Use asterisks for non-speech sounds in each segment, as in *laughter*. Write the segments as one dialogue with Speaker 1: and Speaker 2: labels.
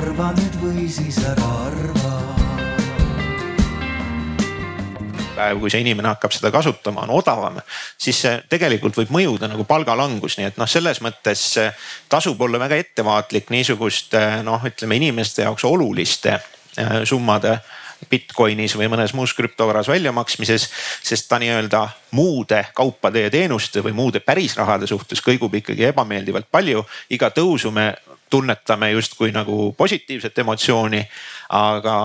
Speaker 1: arva nüüd või siis ära arva
Speaker 2: päev, kui see inimene hakkab seda kasutama, on odavam, siis see tegelikult võib mõjuda nagu palgalangus, nii et noh, selles mõttes tasub olla väga ettevaatlik niisuguste noh, ütleme inimeste jaoks oluliste äh, summade Bitcoinis või mõnes muus krüptovaras väljamaksmises, sest ta nii-öelda muude kaupade ja teenuste või muude pärisrahade suhtes kõigub ikkagi ebameeldivalt palju. iga tõusu me tunnetame justkui nagu positiivset emotsiooni, aga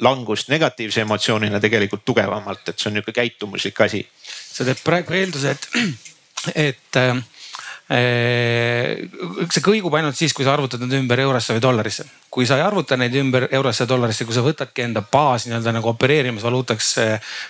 Speaker 2: langust negatiivse emotsioonina tegelikult tugevamalt, et see on niisugune käitumuslik asi.
Speaker 3: sa teed praegu eelduse, et, *clears throat* et äh, see kõigub ainult siis, kui sa arvutad need ümber eurosse või dollarisse. kui sa ei arvuta neid ümber eurosse ja dollarisse, kui sa võtadki enda baas nii-öelda nagu opereerimisvaluutaks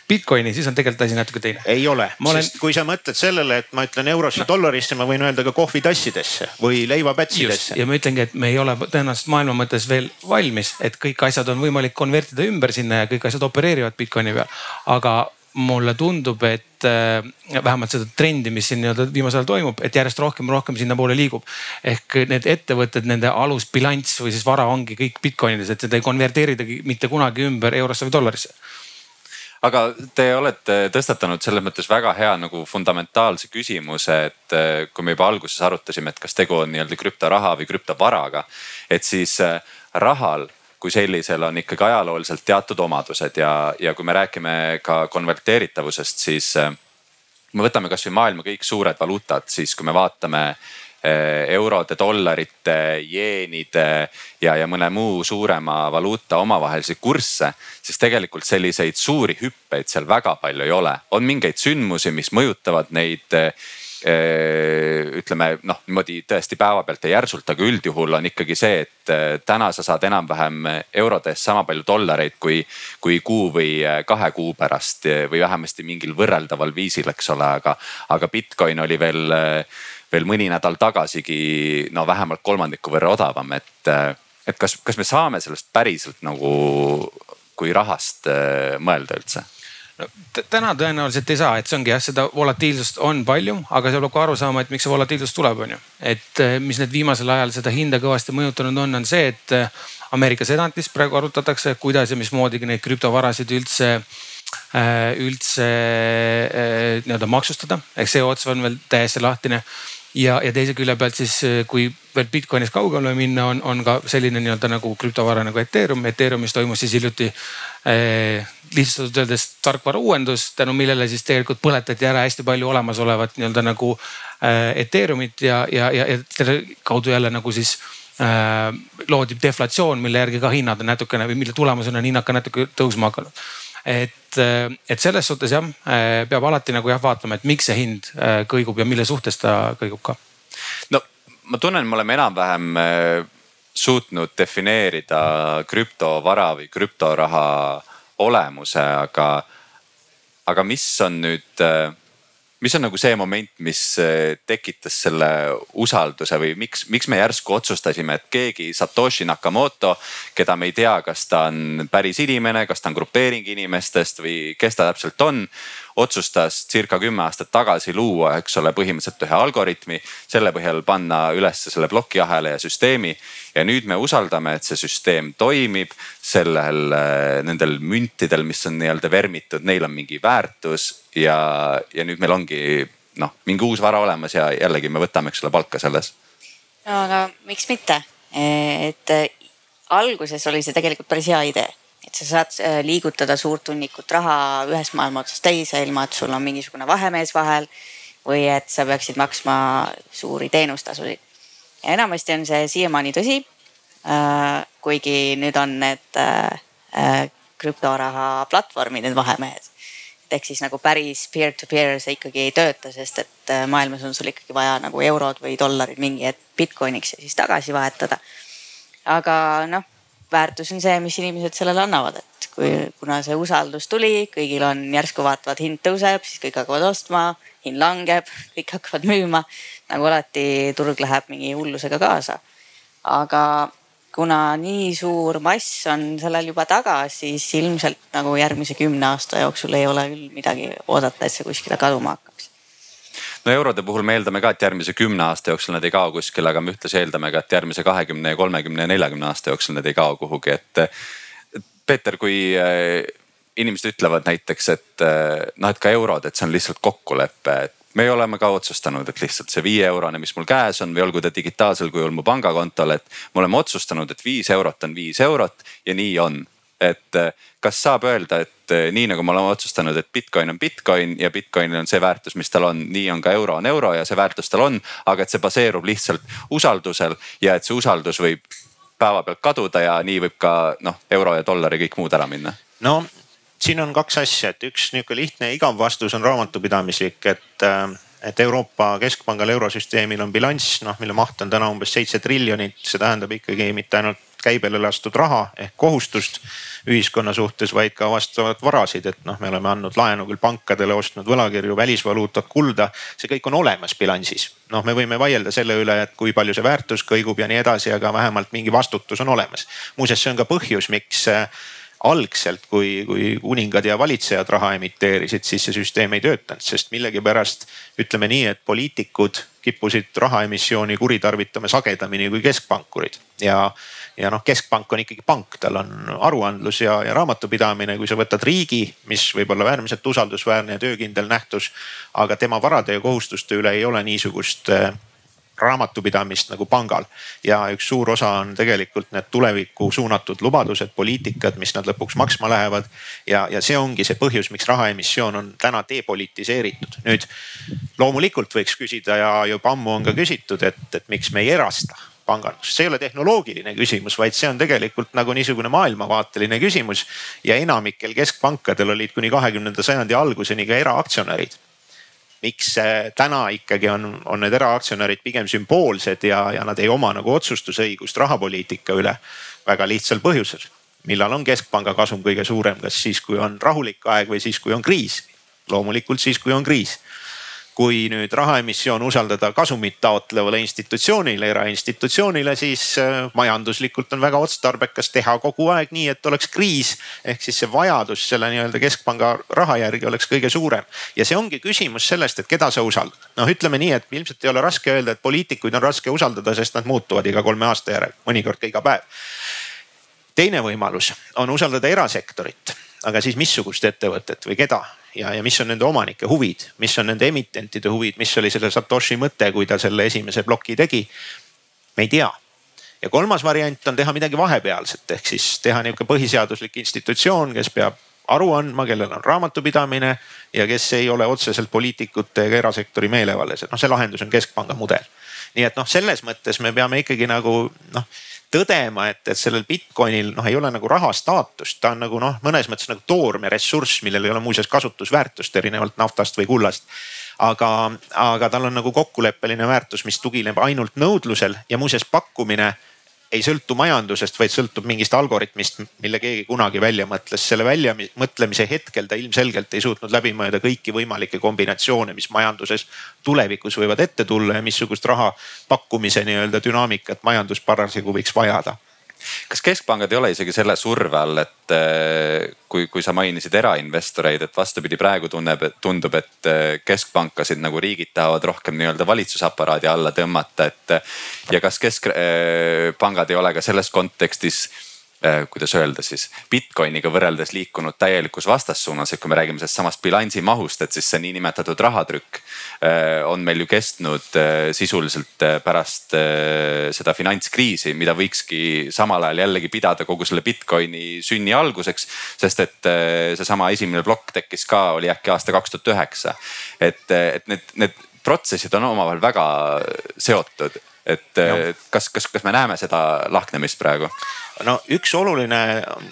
Speaker 3: Bitcoini, siis on tegelikult asi natuke teine.
Speaker 2: ei ole, olen... sest kui sa mõtled sellele, et ma ütlen eurosse no., dollarisse, ma võin öelda ka kohvitassidesse või leivapätsidesse.
Speaker 3: ja ma ütlengi, et me ei ole tõenäoliselt maailma mõttes veel valmis, et kõik asjad on võimalik konvertida ümber sinna ja kõik asjad opereerivad Bitcoini peal. aga mulle tundub, et äh, vähemalt seda trendi, mis siin nii-öelda viimasel ajal toimub, et järjest rohkem ja rohkem sinnapoole liigub. ehk need ettevõtted, nende alusbilanss või siis vara ongi kõik Bitcoinides, et seda ei konverteeridagi mitte kunagi ümber eurosse või dollarisse
Speaker 4: aga te olete tõstatanud selles mõttes väga hea nagu fundamentaalse küsimuse, et äh, kui me juba alguses arutasime, et kas tegu on nii-öelda krüptoraha või krüptovaraga, et siis äh, rahal kui sellisel on ikkagi ajalooliselt teatud omadused ja, ja kui me räägime ka konverteeritavusest, siis kui äh, me võtame kasvõi maailma kõik suured valuutad, siis kui me vaatame äh, eurode, dollarite, jeenide ja, ja mõne muu suurema valuuta omavahelisi kursse, siis tegelikult selliseid suuri hüppeid seal väga palju ei ole. on mingeid sündmusi, mis mõjutavad neid Äh, ütleme noh, niimoodi tõesti päevapealt ja järsult, aga üldjuhul on ikkagi see, et äh, täna sa saad enam-vähem eurode eest sama palju dollareid kui, kui kuu või äh, kahe kuu pärast või vähemasti mingil võrreldaval viisil, eks ole, aga, aga Bitcoin oli veel, veel mõni nädal tagasigi no vähemalt kolmandiku võrra odavam, et, et kas, kas me saame sellest päriselt nagu kui rahast mõelda üldse
Speaker 3: no täna tõenäoliselt ei saa, et see ongi jah, seda volatiilsust on palju, aga seal peab ka aru saama, et miks see volatiilsus tuleb, on ju. et eh, mis need viimasel ajal seda hinda kõvasti mõjutanud on, on see, et eh, Ameerika senatis praegu arutatakse, kuidas ja mismoodi neid krüptovarasid üldse eh, üldse nii-öelda maksustada, ehk see ots on veel täiesti lahtine ja, ja teise külje pealt siis, kui veel Bitcoinis kaugemale minna, on, on ka selline nii-öelda nagu krüptovara nagu Ethereum. Ethereumis toimus siis hiljuti eh, lihtsustatult öeldes tarkvara uuendus, tänu millele siis tegelikult põletati ära hästi palju olemasolevat nii-öelda nagu eh, Ethereumit ja, ja, ja, ja selle kaudu jälle nagu siis eh, loodi deflatsioon, mille järgi ka hinnad on natukene või mille tulemusena on hinnad ka natuke tõusma hakanud et, äh, et selles suhtes jah, äh, peab alati nagu jah vaatama, et miks see hind äh, kõigub ja mille suhtes ta kõigub ka.
Speaker 4: no ma tunnen, me oleme enam-vähem suutnud defineerida krüptovara või krüptoraha olemuse, aga, aga mis on nüüd mis on nagu see moment, mis eh, tekitas selle usalduse või miks, miks me järsku otsustasime, et keegi Satoshi Nakamoto, keda me ei tea, kas ta on päris inimene, kas ta on grupeering inimestest või kes ta täpselt on otsustas circa kümme aastat tagasi luua, eks ole, põhimõtteliselt ühe algoritmi, selle põhjal panna üles selle plokiahela ja süsteemi. ja nüüd me usaldame, et see süsteem toimib, sellel, äh, nendel müntidel, mis on nii-öelda vermitud, neil on mingi väärtus ja, ja nüüd meil ongi noh, mingi uus vara olemas ja jällegi me võtame, eks ole, palka selles.
Speaker 5: no aga miks mitte, et äh, alguses oli see tegelikult päris hea idee et sa saad äh, liigutada suurt hunnikut raha ühest maailma otsast teise, ilma et sul on mingisugune vahemees vahel või et sa peaksid maksma suuri teenustasusid. ja enamasti on see siiamaani tõsi. Äh, kuigi nüüd on need äh, krüptoraha platvormid, need vahemehed. ehk siis nagu päris peer-to-peer see ikkagi ei tööta, sest et maailmas on sul ikkagi vaja nagu eurod või dollarid mingi hetk Bitcoiniks ja siis tagasi vahetada. aga noh väärtus on see, mis inimesed sellele annavad, et kui, kuna see usaldus tuli, kõigil on järsku vaatavad, hind tõuseb, siis kõik hakkavad ostma, hind langeb, kõik hakkavad müüma. nagu alati, turg läheb mingi hullusega kaasa. aga kuna nii suur mass on sellel juba taga, siis ilmselt nagu järgmise kümne aasta jooksul ei ole küll midagi oodata, et see kuskile kaduma hakkaks
Speaker 4: no eurode puhul me eeldame ka, et järgmise kümne aasta jooksul nad ei kao kuskile, aga me ühtlasi eeldame ka, et järgmise kahekümne ja kolmekümne ja neljakümne aasta jooksul need ei kao kuhugi, et. Peeter, kui äh, inimesed ütlevad näiteks, et äh, noh, et ka eurod, et see on lihtsalt kokkulepe, et me oleme ka otsustanud, et lihtsalt see viie eurone, mis mul käes on või olgu ta digitaalsel kujul mu pangakontol, et me oleme otsustanud, et viis eurot on viis eurot ja nii on et äh, kas saab öelda, et äh, nii nagu me oleme otsustanud, et Bitcoin on Bitcoin ja Bitcoinil on see väärtus, mis tal on, nii on ka euro on euro ja see väärtus tal on. aga et see baseerub lihtsalt usaldusel ja et see usaldus võib päevapealt kaduda ja nii võib ka noh, euro ja dollar ja kõik muud ära minna.
Speaker 2: no siin on kaks asja, et üks nihuke lihtne igav vastus on raamatupidamislik, et äh, et Euroopa Keskpangal eurosüsteemil on bilanss, noh mille maht on täna umbes seitse triljonit, see tähendab ikkagi mitte ainult käibele lastud raha ehk kohustust ühiskonna suhtes, vaid ka vastavat varasid, et noh, me oleme andnud laenu küll pankadele, ostnud võlakirju, välisvaluutat, kulda, see kõik on olemas bilansis. noh, me võime vaielda selle üle, et kui palju see väärtus kõigub ja nii edasi, aga vähemalt mingi vastutus on olemas. muuseas, see on ka põhjus, miks algselt, kui, kui kuningad ja valitsejad raha emiteerisid, siis see süsteem ei töötanud, sest millegipärast ütleme nii, et poliitikud kippusid rahaemissiooni kuritarvitama sagedamini kui keskpankurid ja ja noh, keskpank on ikkagi pank, tal on aruandlus ja, ja raamatupidamine, kui sa võtad riigi, mis võib olla äärmiselt usaldusväärne ja töökindel nähtus. aga tema varade ja kohustuste üle ei ole niisugust äh, raamatupidamist nagu pangal. ja üks suur osa on tegelikult need tulevikku suunatud lubadused, poliitikad, mis nad lõpuks maksma lähevad. ja, ja see ongi see põhjus, miks rahaemissioon on täna depolitiseeritud. nüüd loomulikult võiks küsida ja juba ammu on ka küsitud, et, et miks me ei erasta pangandust, see ei ole tehnoloogiline küsimus, vaid see on tegelikult nagu niisugune maailmavaateline küsimus. ja enamikel keskpankadel olid kuni kahekümnenda sajandi alguseni ka eraaktsionärid miks täna ikkagi on, on need eraaktsionärid pigem sümboolsed ja, ja nad ei oma nagu otsustusõigust rahapoliitika üle. väga lihtsal põhjusel, millal on keskpanga kasum kõige suurem, kas siis, kui on rahulik aeg või siis, kui on kriis? loomulikult siis, kui on kriis kui nüüd rahaemissioon usaldada kasumit taotlevale institutsioonile, erainstitutsioonile, siis äh, majanduslikult on väga otstarbekas teha kogu aeg nii, et oleks kriis. ehk siis see vajadus selle nii-öelda keskpanga raha järgi oleks kõige suurem. ja see ongi küsimus sellest, et keda sa usaldad. noh, ütleme nii, et ilmselt ei ole raske öelda, et poliitikuid on raske usaldada, sest nad muutuvad iga kolme aasta järel, mõnikord ka iga päev. teine võimalus on usaldada erasektorit, aga siis missugust ettevõtet või keda ja, ja mis on nende omanike huvid, mis on nende emitentide huvid, mis oli selle Satoshi mõte, kui ta selle esimese ploki tegi. me ei tea. ja kolmas variant on teha midagi vahepealset, ehk siis teha nihuke põhiseaduslik institutsioon, kes peab aru andma, kellel on raamatupidamine ja kes ei ole otseselt poliitikute ega erasektori meelevallas, et noh, see lahendus on keskpanga mudel. nii et noh, selles mõttes me peame ikkagi nagu noh tõdema, et, et sellel Bitcoinil noh, ei ole nagu raha staatust, ta on nagu noh, mõnes mõttes nagu toormeressurss, millel ei ole muuseas kasutusväärtust erinevalt naftast või kullast. Aga, aga tal on nagu kokkuleppeline väärtus, mis tugineb ainult nõudlusel ja muuseas pakkumine ei sõltu majandusest, vaid sõltub mingist algoritmist, mille keegi kunagi välja mõtles. selle välja mõtlemise hetkel ta ilmselgelt ei suutnud läbi mõelda kõiki võimalikke kombinatsioone, mis majanduses tulevikus võivad ette tulla ja missugust raha pakkumise nii-öelda dünaamikat majandus parasjagu võiks vajada
Speaker 4: kas keskpangad ei ole isegi selle surve all, et eh, kui, kui sa mainisid erainvestoreid, et vastupidi, praegu tunneb, tundub, et eh, keskpankasid nagu riigid tahavad rohkem nii-öelda valitsusaparaadi alla tõmmata, et. ja kas keskpangad ei ole ka selles kontekstis kuidas öelda siis Bitcoiniga võrreldes liikunud täielikus vastassuunas, et kui me räägime sellest samast bilansi mahust, et siis see niinimetatud rahatrükk äh, on meil ju kestnud äh, sisuliselt pärast seda finantskriisi, mida võikski samal ajal jällegi pidada kogu selle Bitcoini sünni alguseks. sest et seesama esimene plokk tekkis ka, oli äkki aasta kaks tuhat üheksa. et, et need, need protsessid on omavahel väga seotud et kas, kas, kas me näeme seda lahknemist praegu?
Speaker 2: no üks oluline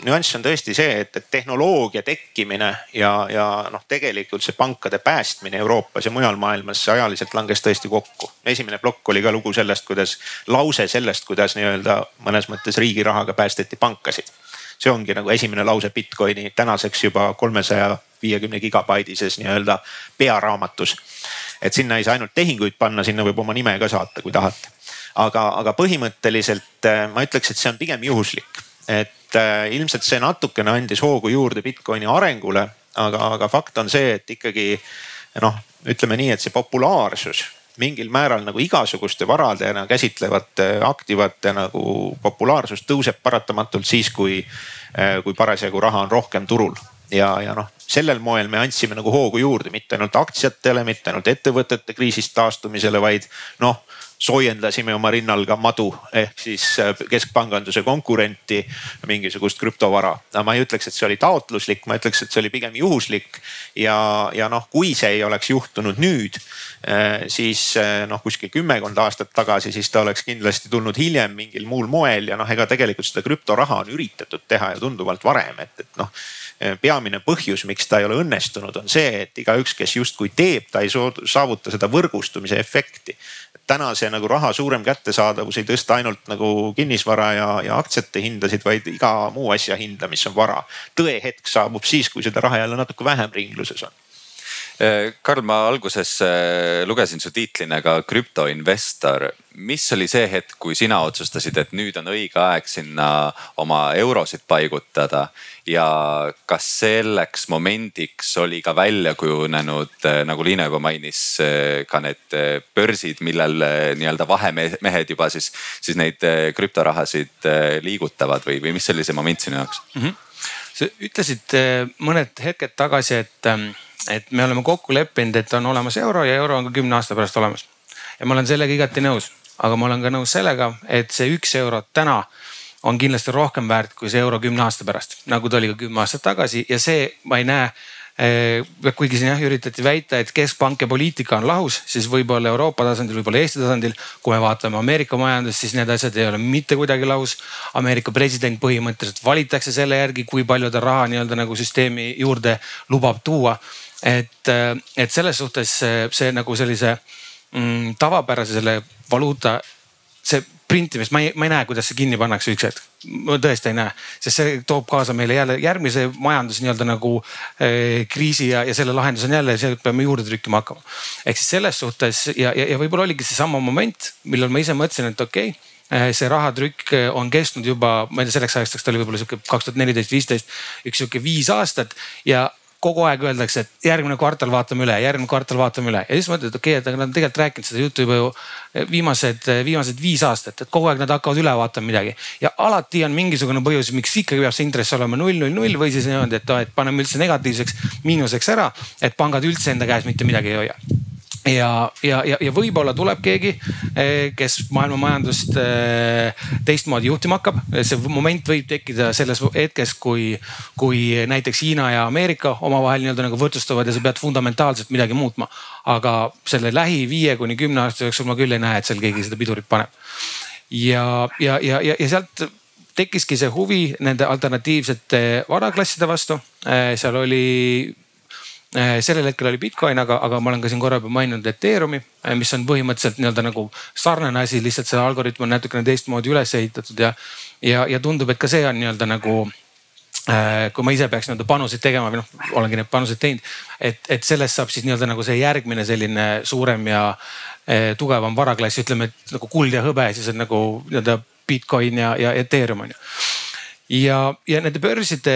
Speaker 2: nüanss on tõesti see, et, et tehnoloogia tekkimine ja, ja noh, tegelikult see pankade päästmine Euroopas ja mujal maailmas ajaliselt langes tõesti kokku. esimene plokk oli ka lugu sellest, kuidas, lause sellest, kuidas nii-öelda mõnes mõttes riigi rahaga päästeti pankasid. see ongi nagu esimene lause Bitcoini tänaseks juba kolmesaja viiekümne gigabaidises nii-öelda pearaamatus. et sinna ei saa ainult tehinguid panna, sinna võib oma nime ka saata, kui tahate aga, aga põhimõtteliselt äh, ma ütleks, et see on pigem juhuslik. et äh, ilmselt see natukene andis hoogu juurde Bitcoini arengule, aga, aga fakt on see, et ikkagi noh, ütleme nii, et see populaarsus mingil määral nagu igasuguste varadena käsitlevate aktivate nagu populaarsus tõuseb paratamatult siis, kui, kui parasjagu raha on rohkem turul ja, ja noh, sellel moel me andsime nagu hoogu juurde, mitte ainult aktsiatele, mitte ainult ettevõtete kriisist taastumisele, vaid noh soojendasime oma rinnal ka madu ehk siis äh, keskpanganduse konkurenti, mingisugust krüptovara. no ma ei ütleks, et see oli taotluslik, ma ütleks, et see oli pigem juhuslik ja, ja noh, kui see ei oleks juhtunud nüüd, äh, siis äh, noh, kuskil kümmekond aastat tagasi, siis ta oleks kindlasti tulnud hiljem mingil muul moel ja noh, ega tegelikult seda krüptoraha on üritatud teha ju tunduvalt varem, et, et noh peamine põhjus, miks ta ei ole õnnestunud, on see, et igaüks, kes justkui teeb, ta ei saavuta seda võrgustumise efekti täna see nagu raha suurem kättesaadavus ei tõsta ainult nagu kinnisvara ja, ja aktsiate hindasid, vaid iga muu asja hinda, mis on vara. tõehetk saabub siis, kui seda raha jälle natuke vähem ringluses on
Speaker 4: Karl, ma alguses äh, lugesin su tiitlina ka krüptoinvestor. mis oli see hetk, kui sina otsustasid, et nüüd on õige aeg sinna oma eurosid paigutada ja kas selleks momendiks oli ka välja kujunenud, äh, nagu Liina juba mainis, ka need börsid, millel nii-öelda vahemehed juba siis, siis neid krüptorahasid liigutavad või, või mis oli see moment sinu jaoks mm? -hmm.
Speaker 3: sa ütlesid mõned hetked tagasi, et ähm, et me oleme kokku leppinud, et on olemas euro ja euro on ka kümne aasta pärast olemas. ja ma olen sellega igati nõus, aga ma olen ka nõus sellega, et see üks euro täna on kindlasti rohkem väärt kui see euro kümne aasta pärast, nagu ta oli ka kümme aastat tagasi ja see ma ei näe Eh, kuigi siin jah üritati väita, et keskpank ja poliitika on lahus, siis võib-olla Euroopa tasandil, võib-olla Eesti tasandil, kui me vaatame Ameerika majandust, siis need asjad ei ole mitte kuidagi lahus. Ameerika president põhimõtteliselt valitakse selle järgi, kui palju ta raha nii-öelda nagu süsteemi juurde lubab tuua. Et, eh, et selles suhtes see, see nagu sellise mm, tavapärase selle valuuta, see printimist, ma ei, ma ei näe, kuidas see kinni pannakse üks hetk. ma tõesti ei näe, sest see toob kaasa meile jälle järgmise majandus nii-öelda nagu eh, kriisi ja, ja selle lahendus on jälle see, et peame juurde trükkima hakkama. ehk siis selles suhtes ja, ja, ja võib-olla oligi seesama moment, millal ma ise mõtlesin, et okei okay, see rahatrükk on kestnud juba, ma ei tea, selleks ajaks ta oli võib-olla sihuke kaks tuhat neliteist, viisteist, üks sihuke viis aastat ja kogu aeg öeldakse, et järgmine kvartal vaatame üle, järgmine kvartal vaatame üle ja siis mõtled, et okei okay,, et aga nad on tegelikult rääkinud seda juttu juba ju viimased, viimased viis aastat, et kogu aeg nad hakkavad üle vaatama midagi. ja alati on mingisugune põhjus, miks ikkagi peab see intress olema null, null, null või siis niimoodi, et, et paneme üldse negatiivseks, miinuseks ära, et pangad üldse enda käes mitte midagi ei hoia ja, ja, ja, ja võib-olla tuleb keegi, eh, kes maailma majandust eh, teistmoodi juhtima hakkab. see moment võib tekkida selles hetkes, kui, kui näiteks Hiina ja Ameerika omavahel nii-öelda nagu võrdsustuvad ja sa pead fundamentaalselt midagi muutma. aga selle lähi viie kuni kümne aasta jooksul ma küll ei näe, et seal keegi seda pidurit paneb. ja, ja, ja, ja, ja sealt tekkiski see huvi nende alternatiivsete varaklasside vastu. Eh, seal oli sellel hetkel oli Bitcoin, aga, aga ma olen ka siin korra juba maininud Ethereumi, äh, mis on põhimõtteliselt nii-öelda nagu sarnane asi, lihtsalt see algoritm on natukene teistmoodi üles ehitatud ja, ja, ja tundub, et ka see on nii-öelda nagu äh, kui ma ise peaks nii-öelda panuseid tegema või noh, olengi neid panuseid teinud, et, et sellest saab siis nii-öelda nagu see järgmine selline suurem ja tugevam varaklass, ütleme, et nagu kuld ja hõbe, siis on nagu nii-öelda Bitcoin ja, ja Ethereum on ju. ja, ja nende börside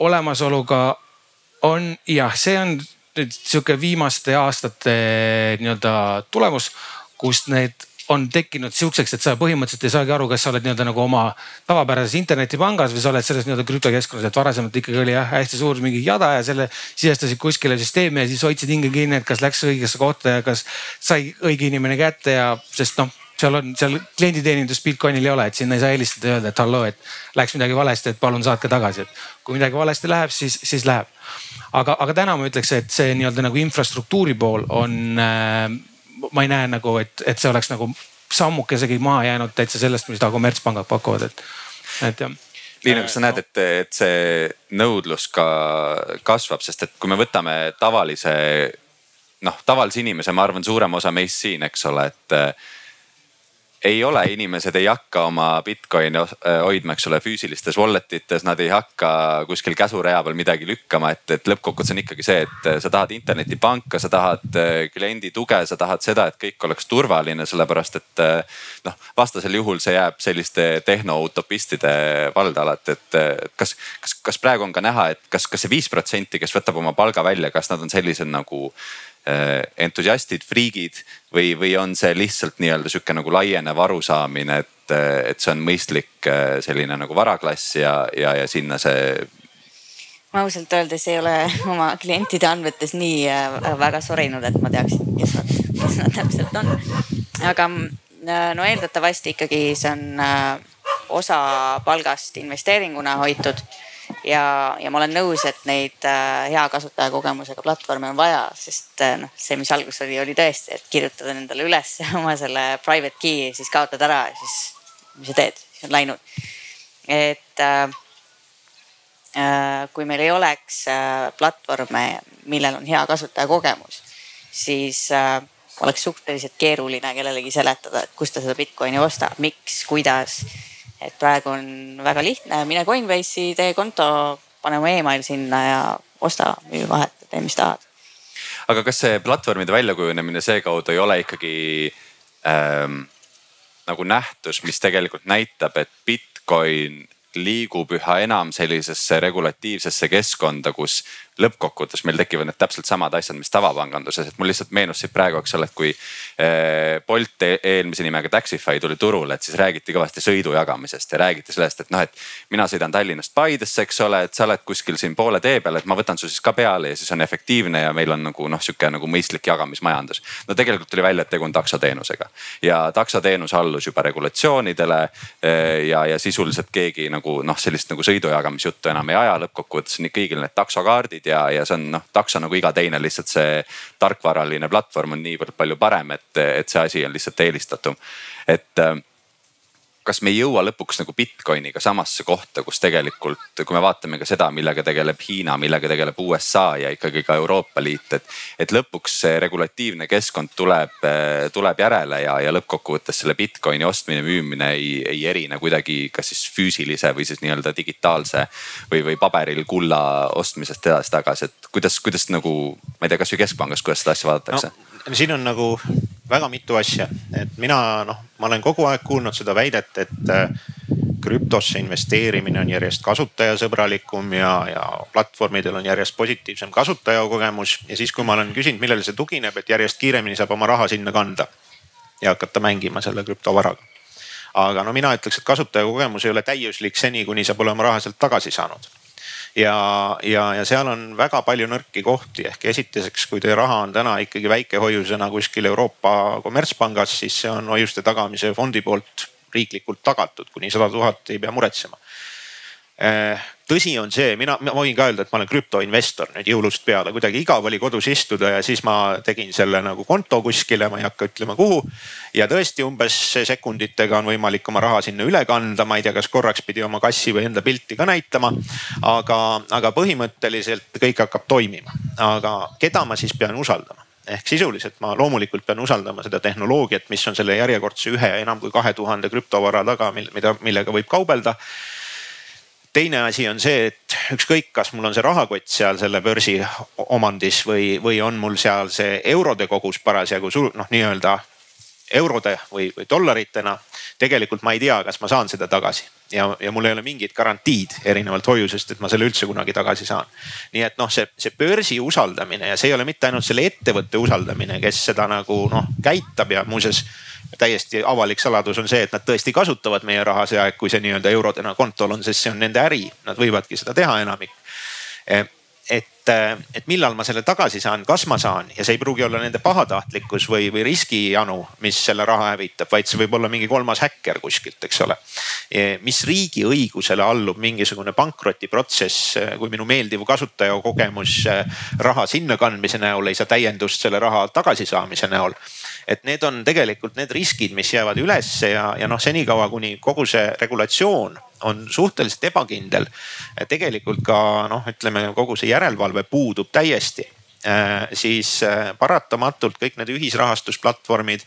Speaker 3: olemasoluga on jah, see on nüüd sihuke viimaste aastate nii-öelda tulemus, kus need on tekkinud sihukeseks, et sa põhimõtteliselt ei saagi aru, kas sa oled nii-öelda nagu oma tavapärases internetipangas või sa oled selles nii-öelda krüptokeskkonnas, et varasemalt ikkagi oli jah hästi suur mingi jada ja selle sisestasid kuskile süsteemi ja siis hoidsid hinge kinni, et kas läks õigesse kohta ja kas sai õige inimene kätte ja sest noh seal on, seal klienditeenindust Bitcoinil ei ole, et sinna ei saa helistada ja öelda, et halloo, et läks midagi valesti, et palun saatke tagasi, et kui midagi valesti läheb, siis, siis läheb. Aga, aga täna ma ütleks, et see nii-öelda nagu infrastruktuuri pool on äh,, ma ei näe nagu, et, et see oleks nagu sammukesegi maha jäänud täitsa sellest, mida kommertspangad pakuvad, et, et jah.
Speaker 4: Liina, kas sa näed, et, et see nõudlus ka kasvab, sest et kui me võtame tavalise noh, tavalise inimese, ma arvan, suurem osa meist siin, eks ole, et ei ole, inimesed ei hakka oma Bitcoini äh, hoidma, eks ole, füüsilistes wallet ites, nad ei hakka kuskil käsurea peal midagi lükkama, et, et lõppkokkuvõttes on ikkagi see, et sa tahad internetipanka, sa tahad äh, kliendi tuge, sa tahad seda, et kõik oleks turvaline, sellepärast et noh, vastasel juhul see jääb selliste tehnoutopistide valda alati, et kas, kas, kas praegu on ka näha, et kas, kas see viis protsenti, kes võtab oma palga välja, kas nad on sellised nagu entusiastid, friigid või, või on see lihtsalt nii-öelda sihuke nagu laienev arusaamine, et, et see on mõistlik äh, selline nagu varaklass ja, ja, ja sinna see
Speaker 5: ma ausalt öeldes ei ole oma klientide andmetes nii äh, väga sorinud, et ma teaksin, kes nad, kes nad täpselt on. aga no eeldatavasti ikkagi see on osa palgast investeeringuna hoitud ja, ja ma olen nõus, et neid äh, hea kasutajakogemusega platvorme on vaja, sest äh, noh, see, mis alguses oli, oli tõesti, et kirjutada endale üles *laughs* oma selle private key, siis kaotad ära ja siis mis sa teed, siis on läinud. et äh, äh, kui meil ei oleks äh, platvorme, millel on hea kasutajakogemus, siis äh, oleks suhteliselt keeruline kellelegi seletada, et kust ta seda Bitcoini ostab, miks, kuidas et praegu on väga lihtne, mine Coinbase'i, tee konto, pane oma email sinna ja osta, müü, vaheta, tee mis tahad.
Speaker 4: aga kas see platvormide väljakujunemine seekaudu ei ole ikkagi ähm, nagu nähtus, mis tegelikult näitab, et Bitcoin liigub üha enam sellisesse regulatiivsesse keskkonda, kus lõppkokkuvõttes meil tekivad need täpselt samad asjad, mis tavapanganduses, et mul lihtsalt meenus siit praegu, eks ole, et kui eh, Bolt e-, eelmise nimega Taxify tuli turule, et siis räägiti kõvasti sõidu jagamisest ja räägiti sellest, et noh, et mina sõidan Tallinnast Paidesse, eks ole, et sa oled kuskil siin poole tee peal, et ma võtan su siis ka peale ja siis on efektiivne ja meil on nagu noh, sihuke nagu mõistlik jagamismajandus. no tegelikult tuli välja, et tegu on taksoteenusega ja taksoteenus allus juba regulatsioonidele eh, ja, ja sisuliselt keegi nagu noh, sellist nagu sõidujagamisjuttu enam ei aja, lõppkokkuvõttes on kõigil need taksokaardid ja, ja see on noh, takso nagu iga teine, lihtsalt see tarkvaraline platvorm on niivõrd palju parem, et, et see asi on lihtsalt eelistatum. et kas me ei jõua lõpuks nagu Bitcoiniga samasse kohta, kus tegelikult, kui me vaatame ka seda, millega tegeleb Hiina, millega tegeleb USA ja ikkagi ka Euroopa Liit, et. et lõpuks see regulatiivne keskkond tuleb, tuleb järele ja, ja lõppkokkuvõttes selle Bitcoini ostmine, müümine ei, ei erine kuidagi kas siis füüsilise või siis nii-öelda digitaalse või, või paberil kulla ostmisest edasi-tagasi, et kuidas, kuidas nagu, ma ei tea, kasvõi keskpangas, kuidas seda asja vaadatakse no.?
Speaker 2: Siin on nagu väga mitu asja, et mina noh, ma olen kogu aeg kuulnud seda väidet, et äh, krüptosse investeerimine on järjest kasutajasõbralikum ja, ja platvormidel on järjest positiivsem kasutajakogemus. ja siis, kui ma olen küsinud, millele see tugineb, et järjest kiiremini saab oma raha sinna kanda ja hakata mängima selle krüptovaraga. aga no mina ütleks, et kasutajakogemus ei ole täiuslik seni, kuni sa pole oma raha sealt tagasi saanud ja, ja, ja seal on väga palju nõrki kohti. Ehk esiteks, kui teie raha on täna ikkagi väikehoiusena kuskil Euroopa kommertspangas, siis see on hoiuste tagamise fondi poolt riiklikult tagatud, kuni sada tuhat ei pea muretsema. Eh, tõsi on see, mina, ma võin ka öelda, et ma olen krüptoinvestor nüüd jõulust peale, kuidagi igav oli kodus istuda ja siis ma tegin selle nagu konto kuskile, ma ei hakka ütlema, kuhu. ja tõesti umbes sekunditega on võimalik oma raha sinna üle kanda, ma ei tea, kas korraks pidi oma kassi või enda pilti ka näitama. aga, aga põhimõtteliselt kõik hakkab toimima, aga keda ma siis pean usaldama? ehk sisuliselt ma loomulikult pean usaldama seda tehnoloogiat, mis on selle järjekordse ühe enam kui kahe tuhande krüptovara taga, mida, millega võib kaubelda teine asi on see, et ükskõik, kas mul on see rahakott seal selle börsi omandis või, või on mul seal see eurode kogus parasjagu noh, nii-öelda eurode või, või dollaritena. tegelikult ma ei tea, kas ma saan seda tagasi ja, ja mul ei ole mingit garantiid erinevalt hoiusest, et ma selle üldse kunagi tagasi saan. nii et noh, see, see börsi usaldamine ja see ei ole mitte ainult selle ettevõtte usaldamine, kes seda nagu noh käitab ja muuseas täiesti avalik saladus on see, et nad tõesti kasutavad meie raha see aeg, kui see nii-öelda eurodena kontol on, sest see on nende äri, nad võivadki seda teha enamik. et, et millal ma selle tagasi saan, kas ma saan ja see ei pruugi olla nende pahatahtlikkus või, või riskijanu, mis selle raha hävitab, vaid see võib olla mingi kolmas häkker kuskilt, eks ole. mis riigi õigusele allub mingisugune pankrotiprotsess, kui minu meeldiv kasutajakogemus raha sinna kandmise näol ei saa täiendust selle raha tagasisaamise näol et need on tegelikult need riskid, mis jäävad ülesse ja, ja noh, senikaua kuni kogu see regulatsioon on suhteliselt ebakindel. tegelikult ka noh, ütleme kogu see järelevalve puudub täiesti. Äh, siis äh, paratamatult kõik need ühisrahastusplatvormid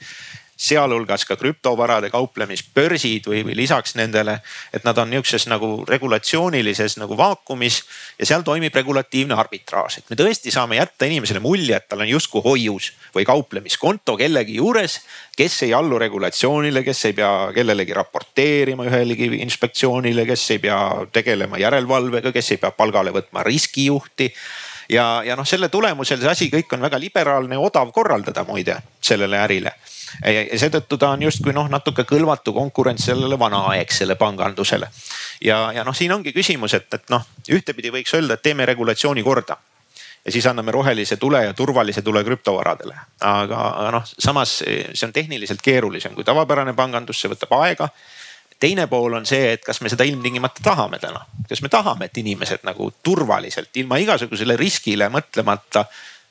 Speaker 2: sealhulgas ka krüptovarade kauplemisbörsid või, või lisaks nendele. et nad on nihukeses nagu regulatsioonilises nagu vaakumis ja seal toimib regulatiivne arbitraaž, et me tõesti saame jätta inimesele mulje, et tal on justkui hoius või kauplemiskonto kellegi juures, kes ei allu regulatsioonile, kes ei pea kellelegi raporteerima ühelegi inspektsioonile, kes ei pea tegelema järelevalvega, kes ei pea palgale võtma riskijuhti ja, ja noh, selle tulemusel see asi kõik on väga liberaalne ja odav korraldada muide sellele ärile. Ja seetõttu ta on justkui noh, natuke kõlvatu konkurents sellele vanaaegsele pangandusele. ja, ja noh, siin ongi küsimus, et, et noh, ühtepidi võiks öelda, et teeme regulatsiooni korda ja siis anname rohelise tule ja turvalise tule krüptovaradele. aga noh, samas see on tehniliselt keerulisem kui tavapärane pangandus, see võtab aega teine pool on see, et kas me seda ilmtingimata tahame täna, kas me tahame, et inimesed nagu turvaliselt ilma igasugusele riskile mõtlemata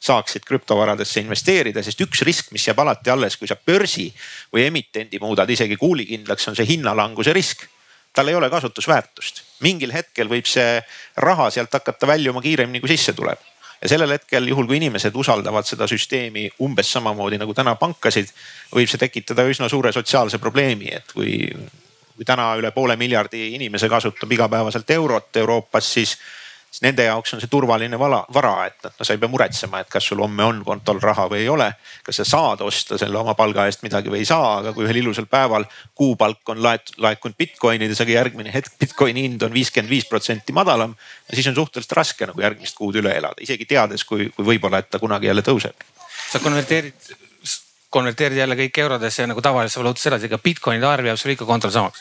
Speaker 2: saaksid krüptovaradesse investeerida, sest üks risk, mis jääb alati alles, kui sa börsi või emitendi muudad isegi kuulikindlaks, on see hinnalanguse risk. tal ei ole kasutusväärtust, mingil hetkel võib see raha sealt hakata väljuma kiiremini kui sisse tuleb ja sellel hetkel, juhul kui inimesed usaldavad seda süsteemi umbes samamoodi nagu täna pankasid, võib see tekitada üsna suure sotsiaalse probleemi, et kui kui täna üle poole miljardi inimese kasutab igapäevaselt eurot Euroopas, siis siis nende jaoks on see turvaline vala, vara, et noh, sa ei pea muretsema, et kas sul homme on kontol raha või ei ole. kas sa saad osta selle oma palga eest midagi või ei saa, aga kui ühel ilusal päeval kuupalk on laet, laekunud Bitcoinides, aga järgmine hetk Bitcoini hind on viiskümmend viis protsenti madalam. siis on suhteliselt raske nagu järgmist kuud üle elada, isegi teades, kui, kui võib-olla, et ta kunagi jälle tõuseb.
Speaker 3: sa konverteerid konverteerida jälle kõik eurodesse nagu tavalisse valuutasse edasi, ega Bitcoinide arv jääb sul ikka kontol samaks.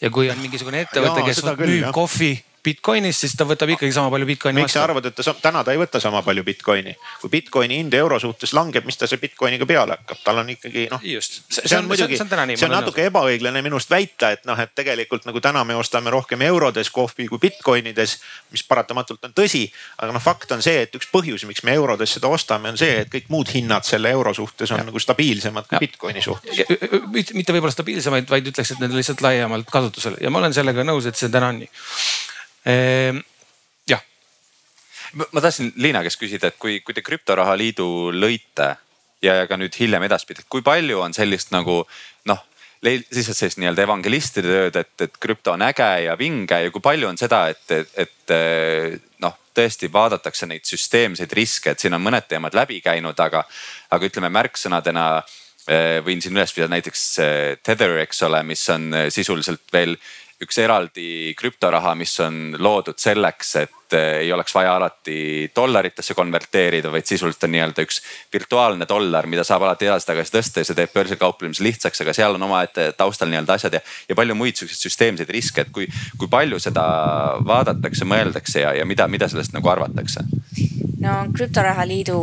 Speaker 3: ja kui on mingisugune ettevõte, kes müüb kohvi Bitcoinis, siis ta võtab ikkagi sama palju Bitcoini
Speaker 2: miks sa arvad, et ta täna ta ei võta sama palju Bitcoini? kui Bitcoini hind euro suhtes langeb, mis ta seal Bitcoiniga peale hakkab, tal on ikkagi noh.
Speaker 3: just,
Speaker 2: see, see on muidugi, see on, see on natuke ebaõiglane minust väita, et noh, et tegelikult nagu täna me ostame rohkem eurodes kohvi kui Bitcoinides, mis paratamatult on tõsi. aga noh, fakt on see, et üks põhjus, miks me eurodes seda ostame, on see, et kõik muud hinnad selle euro suhtes on ja. nagu stabiilsemad kui ja. Bitcoini suhtes.
Speaker 3: mitte võib-olla stabiilsemaid, vaid ütleks, et need on lihtsalt laiemalt kasutusel ja ma olen sellega nõus, et see täna on nii. Jah.
Speaker 4: ma tahtsin Liina käest küsida, et kui, kui te krüptoraha liidu lõite ja, ka nüüd hiljem edaspidi, kui palju on sellist nagu noh, lihtsalt sellist nii-öelda evangelistide tööd, et, et krüpto on äge ja vinge ja kui palju on seda, et, et, et noh, tõesti vaadatakse neid süsteemseid riske, et siin on mõned teemad läbi käinud, aga, aga ütleme märksõnadena eh, võin siin üles pidada näiteks eh, Tether, eks ole, mis on eh, sisuliselt veel üks eraldi krüptoraha, mis on loodud selleks, et eh, ei oleks vaja alati dollaritesse konverteerida, vaid sisuliselt on nii-öelda üks virtuaalne dollar, mida saab alati edasi-tagasi tõsta ja see teeb börsil kauplemise lihtsaks, aga seal on omaette taustal nii-öelda asjad ja, ja palju muid siukseid süsteemseid riske, et kui, kui palju seda vaadatakse, mõeldakse ja, ja mida, mida sellest nagu arvatakse?
Speaker 5: no krüptoraha liidu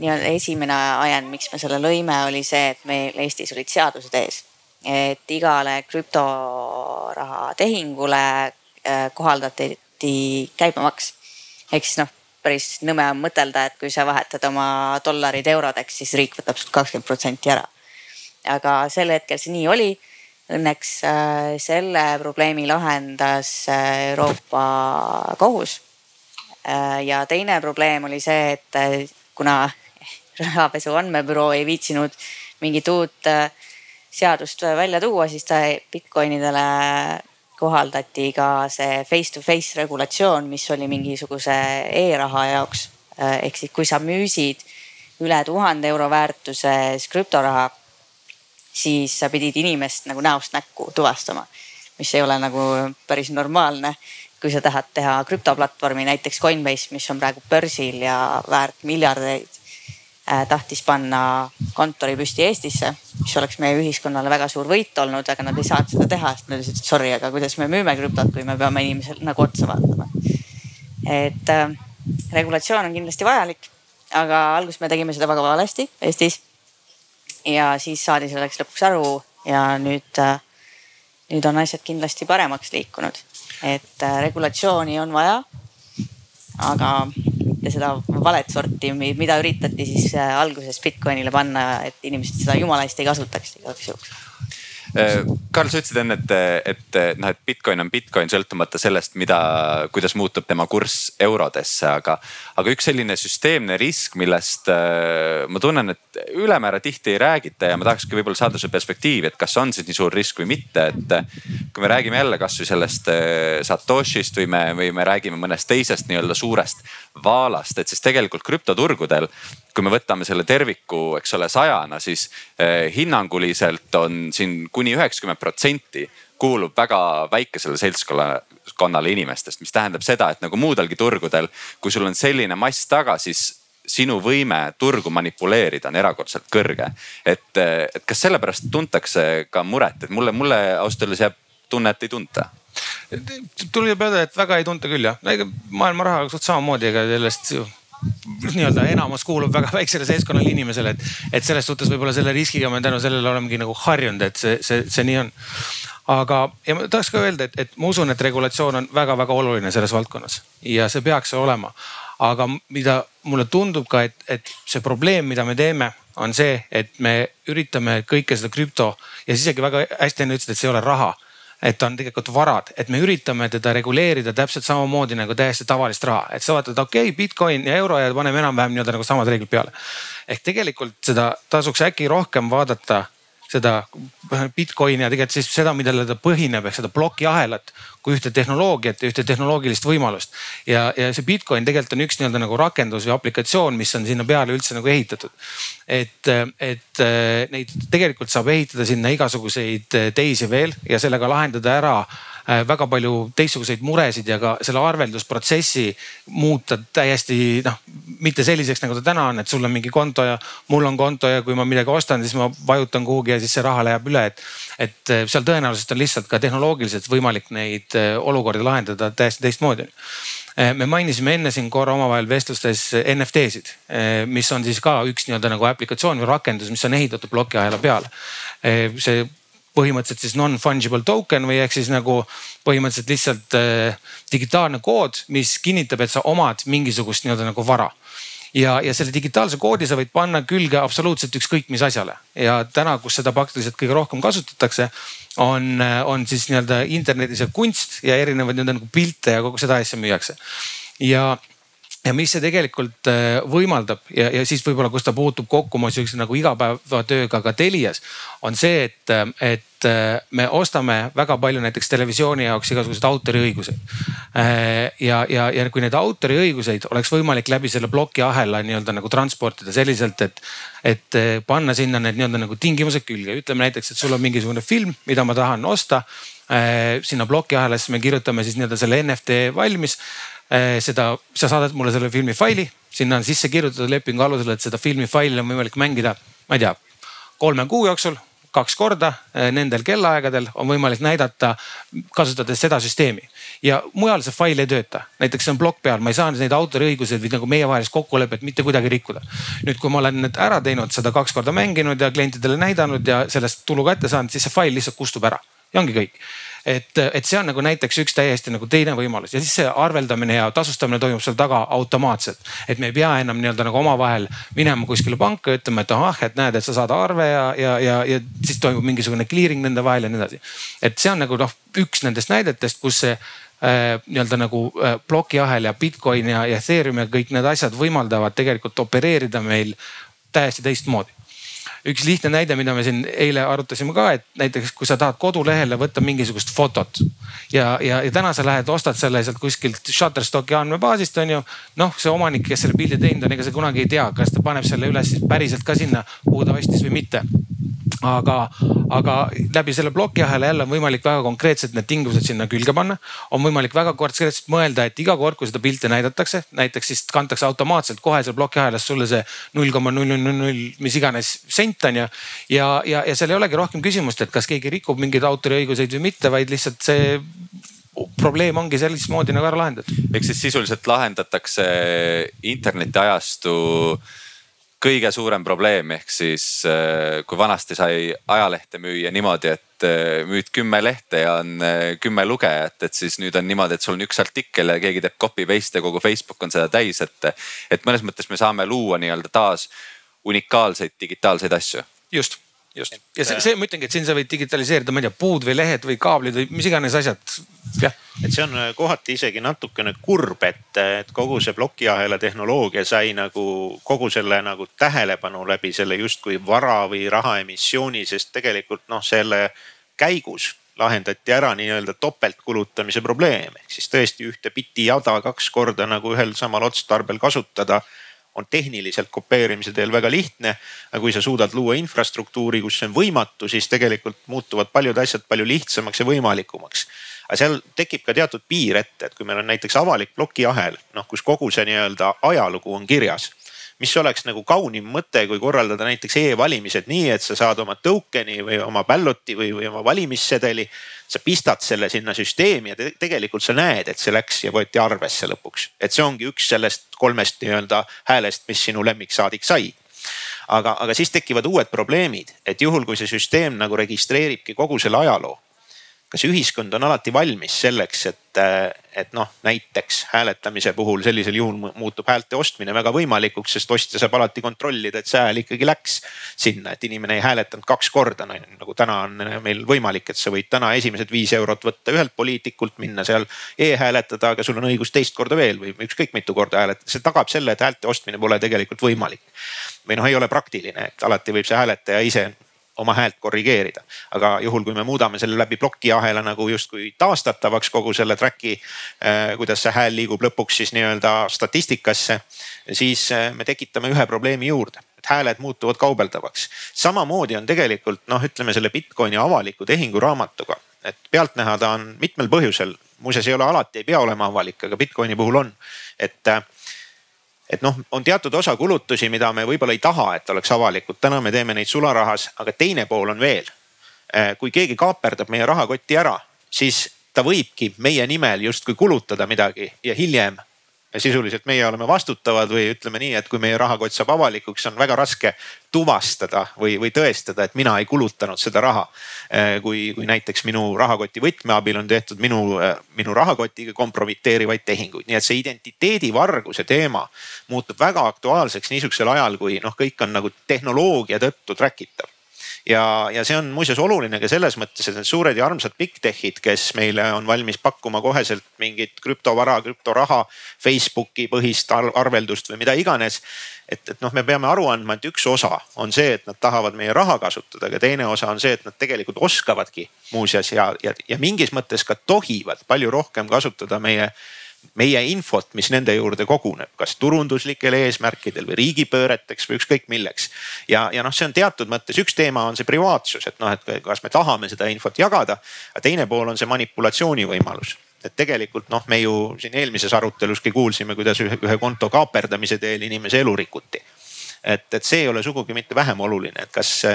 Speaker 5: nii-öelda esimene ajend, miks me selle lõime, oli see, et meil Eestis olid seadused ees et igale krüptoraha tehingule äh, kohaldati käibemaks. ehk siis noh, päris nõme on mõtelda, et kui sa vahetad oma dollarid eurodeks, siis riik võtab sult kakskümmend protsenti ära. aga sel hetkel see nii oli. Õnneks äh, selle probleemi lahendas äh, Euroopa kohus. ja teine probleem oli see, et kuna *laughs* rahapesu andmebüroo ei viitsinud mingit uut äh, seadust välja tuua, siis ta Bitcoinidele kohaldati ka see face to face regulatsioon, mis oli mingisuguse e-raha jaoks. ehk siis, kui sa müüsid üle tuhande euro väärtuses krüptoraha, siis sa pidid inimest nagu näost näkku tuvastama, mis ei ole nagu päris normaalne. kui sa tahad teha krüptoplatvormi, näiteks Coinbase, mis on praegu börsil ja väärt miljardeid Äh, tahtis panna kontori püsti Eestisse, mis oleks meie ühiskonnale väga suur võit olnud, aga nad ei saanud seda teha, sest nad ütlesid, et sorry, aga kuidas me müüme krüptot, kui me peame inimesele nagu otsa vaatama. et äh, regulatsioon on kindlasti vajalik, aga alguses me tegime seda väga valesti Eestis. ja siis saadi selleks lõpuks aru ja nüüd äh,, nüüd on asjad kindlasti paremaks liikunud, et äh, regulatsiooni on vaja. aga mitte seda valet sorti, mida üritati siis äh, alguses Bitcoinile panna, et inimesed seda jumala eest ei kasutaks igaks juhuks
Speaker 4: Karl, sa ütlesid enne, et, et noh, et Bitcoin on Bitcoin sõltumata sellest, mida, kuidas muutub tema kurss eurodesse, aga. Aga üks selline süsteemne risk, millest ma tunnen, et ülemäära tihti ei räägita ja ma tahakski võib-olla saada su perspektiivi, et kas on siis nii suur risk või mitte, et. kui me räägime jälle kasvõi sellest Satoshist või me, või me räägime mõnest teisest nii-öelda suurest vaalast, et siis tegelikult krüptoturgudel kui me võtame selle terviku, eks ole, sajana, siis hinnanguliselt on siin kuni üheksakümmend protsenti kuulub väga väikesele seltskonnale inimestest, mis tähendab seda, et nagu muudelgi turgudel, kui sul on selline mass taga, siis sinu võime turgu manipuleerida on erakordselt kõrge. et, et kas sellepärast tuntakse ka muret, et mulle, mulle ausalt öeldes jääb tunne, et ei tunta
Speaker 3: tuleb öelda, et väga ei tunta küll jah, maailma rahaga suht samamoodi, ega sellest nii-öelda enamus kuulub väga *laughs* väiksele seltskonnale inimesele, et, et selles suhtes võib-olla selle riskiga me tänu sellele olemegi nagu harjunud, et see, see, see nii on. Aga, ja ma tahaks ka öelda, et, et ma usun, et regulatsioon on väga-väga oluline selles valdkonnas ja see peaks olema. aga mida mulle tundub ka, et, et see probleem, mida me teeme, on see, et me üritame kõike seda krüpto ja siis isegi väga hästi enne ütlesid, et see ei ole raha et on tegelikult varad, et me üritame teda reguleerida täpselt samamoodi nagu täiesti tavalist raha, et sa vaatad, okei okay,, Bitcoin ja euro ja paneme enam-vähem nii-öelda nagu samad reeglid peale. ehk tegelikult seda tasuks äkki rohkem vaadata seda Bitcoini ja tegelikult siis seda, millele ta põhineb, ehk seda plokiahelat kui ühte tehnoloogiat ja ühte tehnoloogilist võimalust. ja, ja see Bitcoin tegelikult on üks nii-öelda nagu rakendus või aplikatsioon, mis on sinna peale üldse nagu ehitatud. et, et neid tegelikult saab ehitada sinna igasuguseid teisi veel ja sellega lahendada ära Äh, väga palju teistsuguseid muresid ja ka selle arveldusprotsessi muuta täiesti noh, mitte selliseks, nagu ta täna on, et sul on mingi konto ja mul on konto ja kui ma midagi ostan, siis ma vajutan kuhugi ja siis see raha läheb üle, et. et äh, seal tõenäoliselt on lihtsalt ka tehnoloogiliselt võimalik neid äh, olukordi lahendada täiesti teistmoodi me mainisime enne siin korra omavahel vestlustes NFT-sid, mis on siis ka üks nii-öelda nagu aplikatsioon või rakendus, mis on ehitatud plokiahela peale. see põhimõtteliselt siis non-fungible token või ehk siis nagu põhimõtteliselt lihtsalt äh, digitaalne kood, mis kinnitab, et sa omad mingisugust nii-öelda nagu vara ja, ja selle digitaalse koodi sa võid panna külge absoluutselt ükskõik mis asjale ja täna, kus seda praktiliselt kõige rohkem kasutatakse, on, on siis nii-öelda internetis kunst ja erinevaid nii-öelda nagu pilte ja kogu seda asja müüakse. ja ja mis see tegelikult äh, võimaldab ja, ja siis võib-olla, kus ta puutub kokku mu sihukese nagu igapäevatööga ka Telias, on see, et, et äh, me ostame väga palju näiteks televisiooni jaoks igasuguseid autoriõiguseid. Äh, ja, ja, ja kui neid autoriõiguseid oleks võimalik läbi selle plokiahela nii-öelda nagu transportida selliselt, et, et panna sinna need nii-öelda nagu tingimused külge, ütleme näiteks, et sul on mingisugune film, mida ma tahan osta sinna plokiahelasse me kirjutame siis nii-öelda selle NFT valmis seda, sa saadad mulle selle filmi faili, sinna on sisse kirjutatud lepingu alusel, et seda filmi faili on võimalik mängida, ma ei tea, kolme kuu jooksul kaks korda eh, nendel kellaaegadel on võimalik näidata, kasutades seda süsteemi. ja mujal see fail ei tööta, näiteks see on plokk peal, ma ei saa neid autoriõiguseid või nagu meievahelist kokkulepet mitte kuidagi rikkuda. nüüd, kui ma olen need ära teinud, seda kaks korda mänginud ja klientidele näidanud ja sellest tulu kätte saanud, siis see fail lihtsalt kustub ära ja ongi kõik et, et see on nagu näiteks üks täiesti nagu teine võimalus ja siis see arveldamine ja tasustamine toimub seal taga automaatselt. et me ei pea enam nii-öelda nagu omavahel minema kuskile panka ja ütlema, et ahah, et näed, et sa saad arve ja, ja, ja, ja siis toimub mingisugune clearing nende vahel ja nii edasi. et see on nagu noh, üks nendest näidetest, kus see äh, nii-öelda nagu äh, plokiahel ja Bitcoin ja, ja Ethereum ja kõik need asjad võimaldavad tegelikult opereerida meil täiesti teistmoodi üks lihtne näide, mida me siin eile arutasime ka, et näiteks kui sa tahad kodulehele võtta mingisugust fotot. ja, ja, ja täna sa lähed, ostad selle sealt kuskilt Shutterstocki andmebaasist on ju. noh, see omanik, kes selle pildi teinud on, ega sa kunagi ei tea, kas ta paneb selle üles siis päriselt ka sinna, kuhu ta ostis või mitte aga, aga läbi selle plokiahela jälle on võimalik väga konkreetselt need tingimused sinna külge panna. on võimalik väga konkreetselt mõelda, et iga kord, kui seda pilti näidatakse, näiteks siis kantakse automaatselt kohe seal plokiahelas sulle see null koma null null null null mis iganes sent on ju. ja, ja, ja seal ei olegi rohkem küsimust, et kas keegi rikub mingeid autoriõiguseid või mitte, vaid lihtsalt see probleem ongi sellist moodi nagu ära lahendatud.
Speaker 4: ehk siis sisuliselt lahendatakse internetiajastu kõige suurem probleem, ehk siis äh, kui vanasti sai ajalehte müüa niimoodi, et äh, müüd kümme lehte ja on äh, kümme lugejat, et siis nüüd on niimoodi, et sul on üks artikkel ja keegi teeb copy paste ja kogu Facebook on seda täis, et. et mõnes mõttes me saame luua nii-öelda taas unikaalseid digitaalseid asju.
Speaker 3: just just ja see, see ma ütlengi, et siin sa võid digitaliseerida, ma ei tea, puud või lehed või kaablid või mis iganes asjad. jah.
Speaker 2: et see on äh, kohati isegi natukene kurb, et, et kogu see plokiahela tehnoloogia sai nagu kogu selle nagu tähelepanu läbi selle justkui vara või raha emissiooni, sest tegelikult noh, selle käigus lahendati ära nii-öelda topeltkulutamise probleem ehk siis tõesti ühte biti jada kaks korda nagu ühel samal otstarbel kasutada on tehniliselt kopeerimise teel väga lihtne. aga kui sa suudad luua infrastruktuuri, kus see on võimatu, siis tegelikult muutuvad paljud asjad palju lihtsamaks ja võimalikumaks. aga seal tekib ka teatud piir ette, et kui meil on näiteks avalik plokiahel, noh kus kogu see nii-öelda ajalugu on kirjas mis oleks nagu kaunim mõte, kui korraldada näiteks e-valimised nii, et sa saad oma token'i või oma ballot'i või, või oma valimissedeli. sa pistad selle sinna süsteemi ja te tegelikult sa näed, et see läks ja võeti arvesse lõpuks. et see ongi üks sellest kolmest nii-öelda häälest, mis sinu lemmiksaadik sai aga, aga siis tekivad uued probleemid, et juhul kui see süsteem nagu registreeribki kogu selle ajaloo kas ühiskond on alati valmis selleks, et, et noh, näiteks hääletamise puhul sellisel juhul muutub häälte ostmine väga võimalikuks, sest ostja saab alati kontrollida, et see hääl ikkagi läks sinna, et inimene ei hääletanud kaks korda no,. nagu täna on meil võimalik, et sa võid täna esimesed viis eurot võtta ühelt poliitikult, minna seal e-hääletada, aga sul on õigus teist korda veel või ükskõik mitu korda hääletada. see tagab selle, et häälte ostmine pole tegelikult võimalik. või noh, ei ole praktiline, et alati võib see hääletaja ise oma häält korrigeerida. aga juhul, kui me muudame selle läbi plokiahela nagu justkui taastatavaks kogu selle track'i, äh, kuidas see hääl liigub lõpuks siis nii-öelda statistikasse, siis äh, me tekitame ühe probleemi juurde et hääled muutuvad kaubeldavaks. samamoodi on tegelikult noh, ütleme selle Bitcoini avaliku tehinguraamatuga, et pealtnäha ta on mitmel põhjusel, muuseas ei ole alati, ei pea olema avalik, aga Bitcoini puhul on, et äh, et noh, on teatud osa kulutusi, mida me võib-olla ei taha, et oleks avalikud. täna me teeme neid sularahas, aga teine pool on veel. Eh, kui keegi kaaperdab meie rahakotti ära, siis ta võibki meie nimel justkui kulutada midagi ja hiljem sisuliselt meie oleme vastutavad või ütleme nii, et kui meie rahakott saab avalikuks, on väga raske tuvastada või, või tõestada, et mina ei kulutanud seda raha. Eh, kui, kui näiteks minu rahakoti võtme abil on tehtud minu, eh, minu rahakotiga kompromiteerivaid tehinguid, nii et see identiteedivarguse teema muutub väga aktuaalseks niisugusel ajal, kui noh, kõik on nagu tehnoloogia tõttu track itav ja, ja see on muuseas oluline ka selles mõttes, et need suured ja armsad big tech'id, kes meile on valmis pakkuma koheselt mingit krüptovara, krüptoraha, Facebooki põhist arveldust või mida iganes. et, et noh, me peame aru andma, et üks osa on see, et nad tahavad meie raha kasutada, aga teine osa on see, et nad tegelikult oskavadki muuseas ja, ja, ja mingis mõttes ka tohivad palju rohkem kasutada meie meie infot, mis nende juurde koguneb, kas turunduslikel eesmärkidel või riigipööreteks või ükskõik milleks. ja, ja noh, see on teatud mõttes üks teema on see privaatsus, et noh, et kas me tahame seda infot jagada. aga teine pool on see manipulatsiooni võimalus et tegelikult noh, me ju siin eelmises aruteluski kuulsime, kuidas ühe, konto kaaperdamise teel inimese elu rikuti. et, et see ei ole sugugi mitte vähem oluline, et kas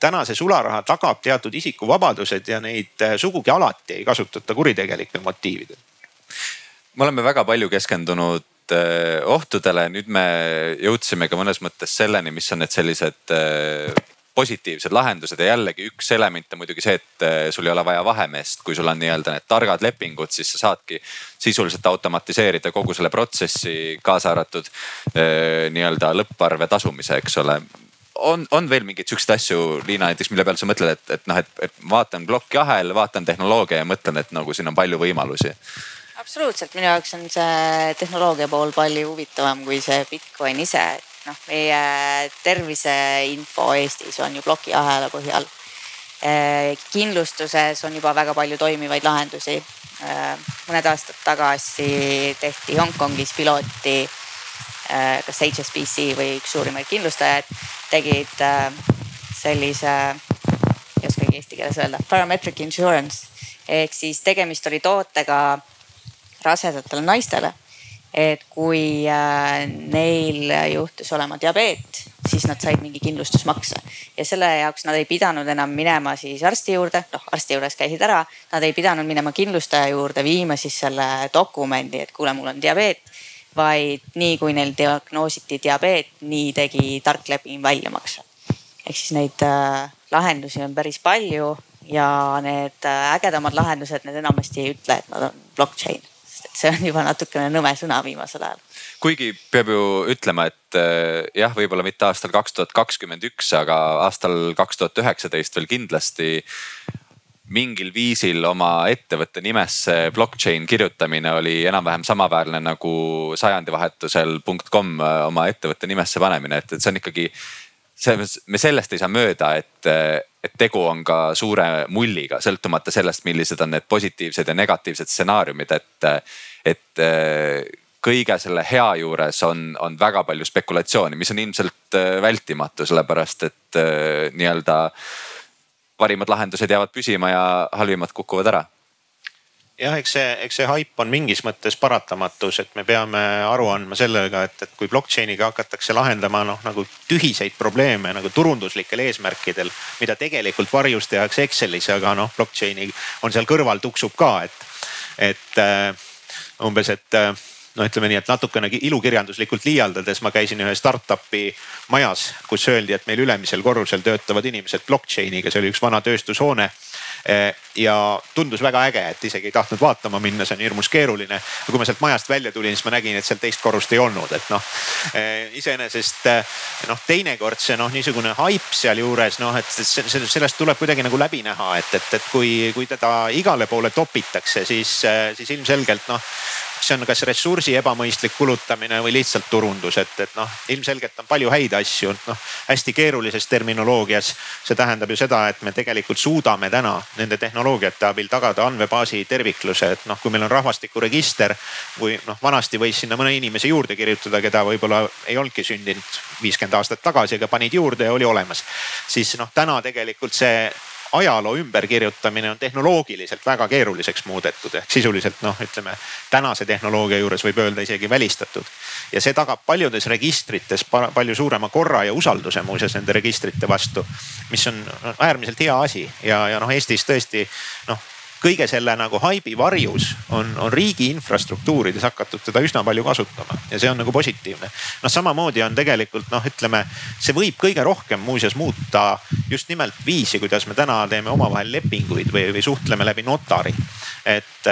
Speaker 2: täna see sularaha tagab teatud isikuvabadused ja neid sugugi alati ei kasutata kuritegelikel motiividel
Speaker 4: me oleme väga palju keskendunud äh, ohtudele, nüüd me jõudsime ka mõnes mõttes selleni, mis on need sellised äh, positiivsed lahendused. Ja jällegi üks element on muidugi see, et äh, sul ei ole vaja vahemeest, kui sul on nii-öelda need targad lepingud, siis sa saadki sisuliselt automatiseerida kogu selle protsessi, kaasa arvatud nii-öelda lõpparve tasumise, eks ole. On, on veel mingeid siukseid asju, Liina näiteks, mille peale sa mõtled, et, et noh, et vaatan plokki ahel, vaatan tehnoloogia ja mõtlen, et nagu siin on palju võimalusi
Speaker 5: absoluutselt, minu jaoks on see tehnoloogia pool palju huvitavam kui see Bitcoin ise. noh, meie terviseinfo Eestis on ju plokiahela põhjal. Eh, kindlustuses on juba väga palju toimivaid lahendusi. Eh, mõned aastad tagasi tehti Hongkongis pilooti, eh, kas HSBC või üks suurimaid kindlustajaid tegid sellise, ei oskagi eesti keeles öelda, parametric insurance ehk siis tegemist oli tootega rasedatele naistele. et kui äh, neil juhtus olema diabeet, siis nad said mingi kindlustusmakse ja selle jaoks nad ei pidanud enam minema siis arsti juurde, noh arsti juures käisid ära, nad ei pidanud minema kindlustaja juurde, viima siis selle dokumendi, et kuule, mul on diabeet vaid nii kui neil diagnoositi diabeet, nii tegi tark leping väljamakse. ehk siis neid äh, lahendusi on päris palju ja need äh, ägedamad lahendused, need enamasti ei ütle, et nad on blockchain et see on juba natukene nõme sõna viimasel ajal
Speaker 4: kuigi peab ju ütlema, et eh, jah, võib-olla mitte aastal kaks tuhat kakskümmend üks, aga aastal kaks tuhat üheksateist veel kindlasti mingil viisil oma ettevõtte nimesse blockchain kirjutamine oli enam-vähem samaväärne nagu sajandivahetusel .com eh, oma ettevõtte nimesse panemine, et, et see on ikkagi. See, me sellest ei saa mööda, et, et tegu on ka suure mulliga, sõltumata sellest, millised on need positiivsed ja negatiivsed stsenaariumid, et, et kõige selle hea juures on, on väga palju spekulatsiooni, mis on ilmselt äh, vältimatu, sellepärast et äh, nii-öelda parimad lahendused jäävad püsima ja halvimad kukuvad ära
Speaker 2: jah, eks see, eks see haip on mingis mõttes paratamatus, et me peame aru andma sellega, et, et kui blockchain'iga hakatakse lahendama noh, nagu tühiseid probleeme nagu turunduslikel eesmärkidel, mida tegelikult varjus tehakse Excelis, aga noh, blockchain'i on seal kõrval tuksub ka, et, et äh, umbes, et äh, no ütleme nii, et natukene ilukirjanduslikult liialdades ma käisin ühe startup'i majas, kus öeldi, et meil ülemisel korrusel töötavad inimesed blockchain'iga, see oli üks vana tööstushoone ja tundus väga äge, et isegi ei tahtnud vaatama minna, see on hirmus keeruline. ja kui ma sealt majast välja tulin, siis ma nägin, et seal teist korrust ei olnud, et noh eh, iseenesest eh, noh, teinekord see noh, niisugune haip sealjuures noh, et sellest tuleb kuidagi nagu läbi näha, et, et, et kui, kui teda igale poole topitakse, siis, siis ilmselgelt noh see on kas ressursi ebamõistlik kulutamine või lihtsalt turundus, et, et noh, ilmselgelt on palju häid asju, noh hästi keerulises terminoloogias. see tähendab ju seda, et me tegelikult suudame täna nende tehnoloogiate abil tagada andmebaasi tervikluse, et noh, kui meil on rahvastikuregister või noh, vanasti võis sinna mõne inimese juurde kirjutada, keda võib-olla ei olnudki sündinud viiskümmend aastat tagasi, aga panid juurde ja oli olemas. siis noh, täna tegelikult see ajaloo ümberkirjutamine on tehnoloogiliselt väga keeruliseks muudetud ehk sisuliselt noh, ütleme tänase tehnoloogia juures võib öelda isegi välistatud. ja see tagab paljudes registrites palju suurema korra ja usalduse muuseas nende registrite vastu, mis on äärmiselt hea asi ja, ja noh, Eestis tõesti noh kõige selle nagu haibi varjus on, on riigi infrastruktuurides hakatud teda üsna palju kasutama ja see on nagu positiivne. noh, samamoodi on tegelikult noh, ütleme see võib kõige rohkem muuseas muuta just nimelt viisi, kuidas me täna teeme omavahel lepinguid või, või suhtleme läbi notari. et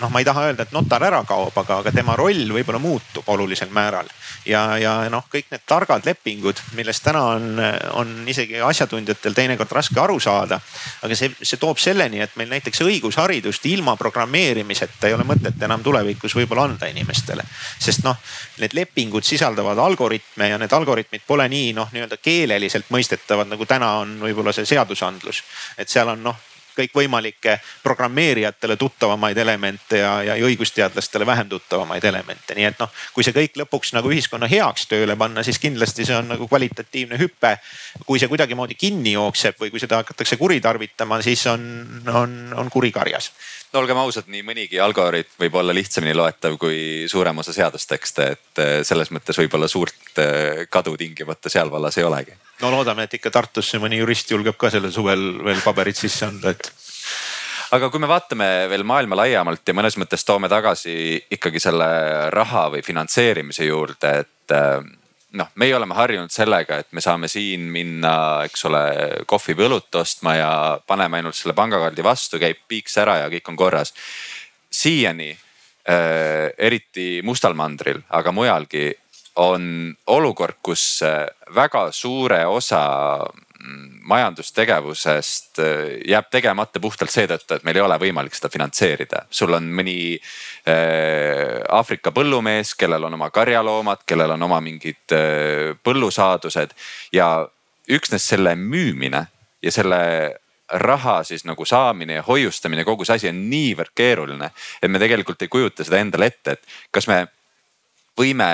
Speaker 2: noh, ma ei taha öelda, et notar ära kaob, aga, aga tema roll võib-olla muutub olulisel määral ja, ja noh, kõik need targad lepingud, millest täna on, on isegi asjatundjatel teinekord raske aru saada. aga see, see toob selleni, et meil näiteks õigusharidust ilma programmeerimiseta ei ole mõtet enam tulevikus võib-olla anda inimestele. sest noh, need lepingud sisaldavad algoritme ja need algoritmid pole nii noh, nii-öelda keeleliselt mõistetavad, nagu täna on võib-olla see seadusandlus. et seal on noh kõikvõimalikke programmeerijatele tuttavamaid elemente ja, ja õigusteadlastele vähem tuttavamaid elemente. nii et noh, kui see kõik lõpuks nagu ühiskonna heaks tööle panna, siis kindlasti see on nagu kvalitatiivne hüpe. kui see kuidagimoodi kinni jookseb või kui seda hakatakse kuritarvitama, siis on, on, on kuri karjas
Speaker 4: no olgem ausad, nii mõnigi algoritm võib olla lihtsamini loetav kui suurem osa seadustekste, et selles mõttes võib-olla suurt eh, kadu tingimata seal vallas ei olegi.
Speaker 2: No loodame, et ikka Tartusse mõni jurist julgeb ka sellel suvel veel paberid sisse anda, et
Speaker 4: aga kui me vaatame veel maailma laiemalt ja mõnes mõttes toome tagasi ikkagi selle raha või finantseerimise juurde, et eh, noh, meie oleme harjunud sellega, et me saame siin minna, eks ole, kohvi või õlut ostma ja paneme ainult selle pangakaardi vastu, käib piiks ära ja kõik on korras. siiani äh, eriti Mustal mandril, aga mujalgi on olukord, kus äh, väga suure osa majandustegevusest äh, jääb tegemata puhtalt seetõttu, et meil ei ole võimalik seda finantseerida. sul on mõni äh, Aafrika põllumees, kellel on oma karjaloomad, kellel on oma mingid äh, põllusaadused ja üksnes selle müümine ja selle raha siis nagu saamine ja hoiustamine, kogu see asi on niivõrd keeruline, et me tegelikult ei kujuta seda endale ette, et kas me võime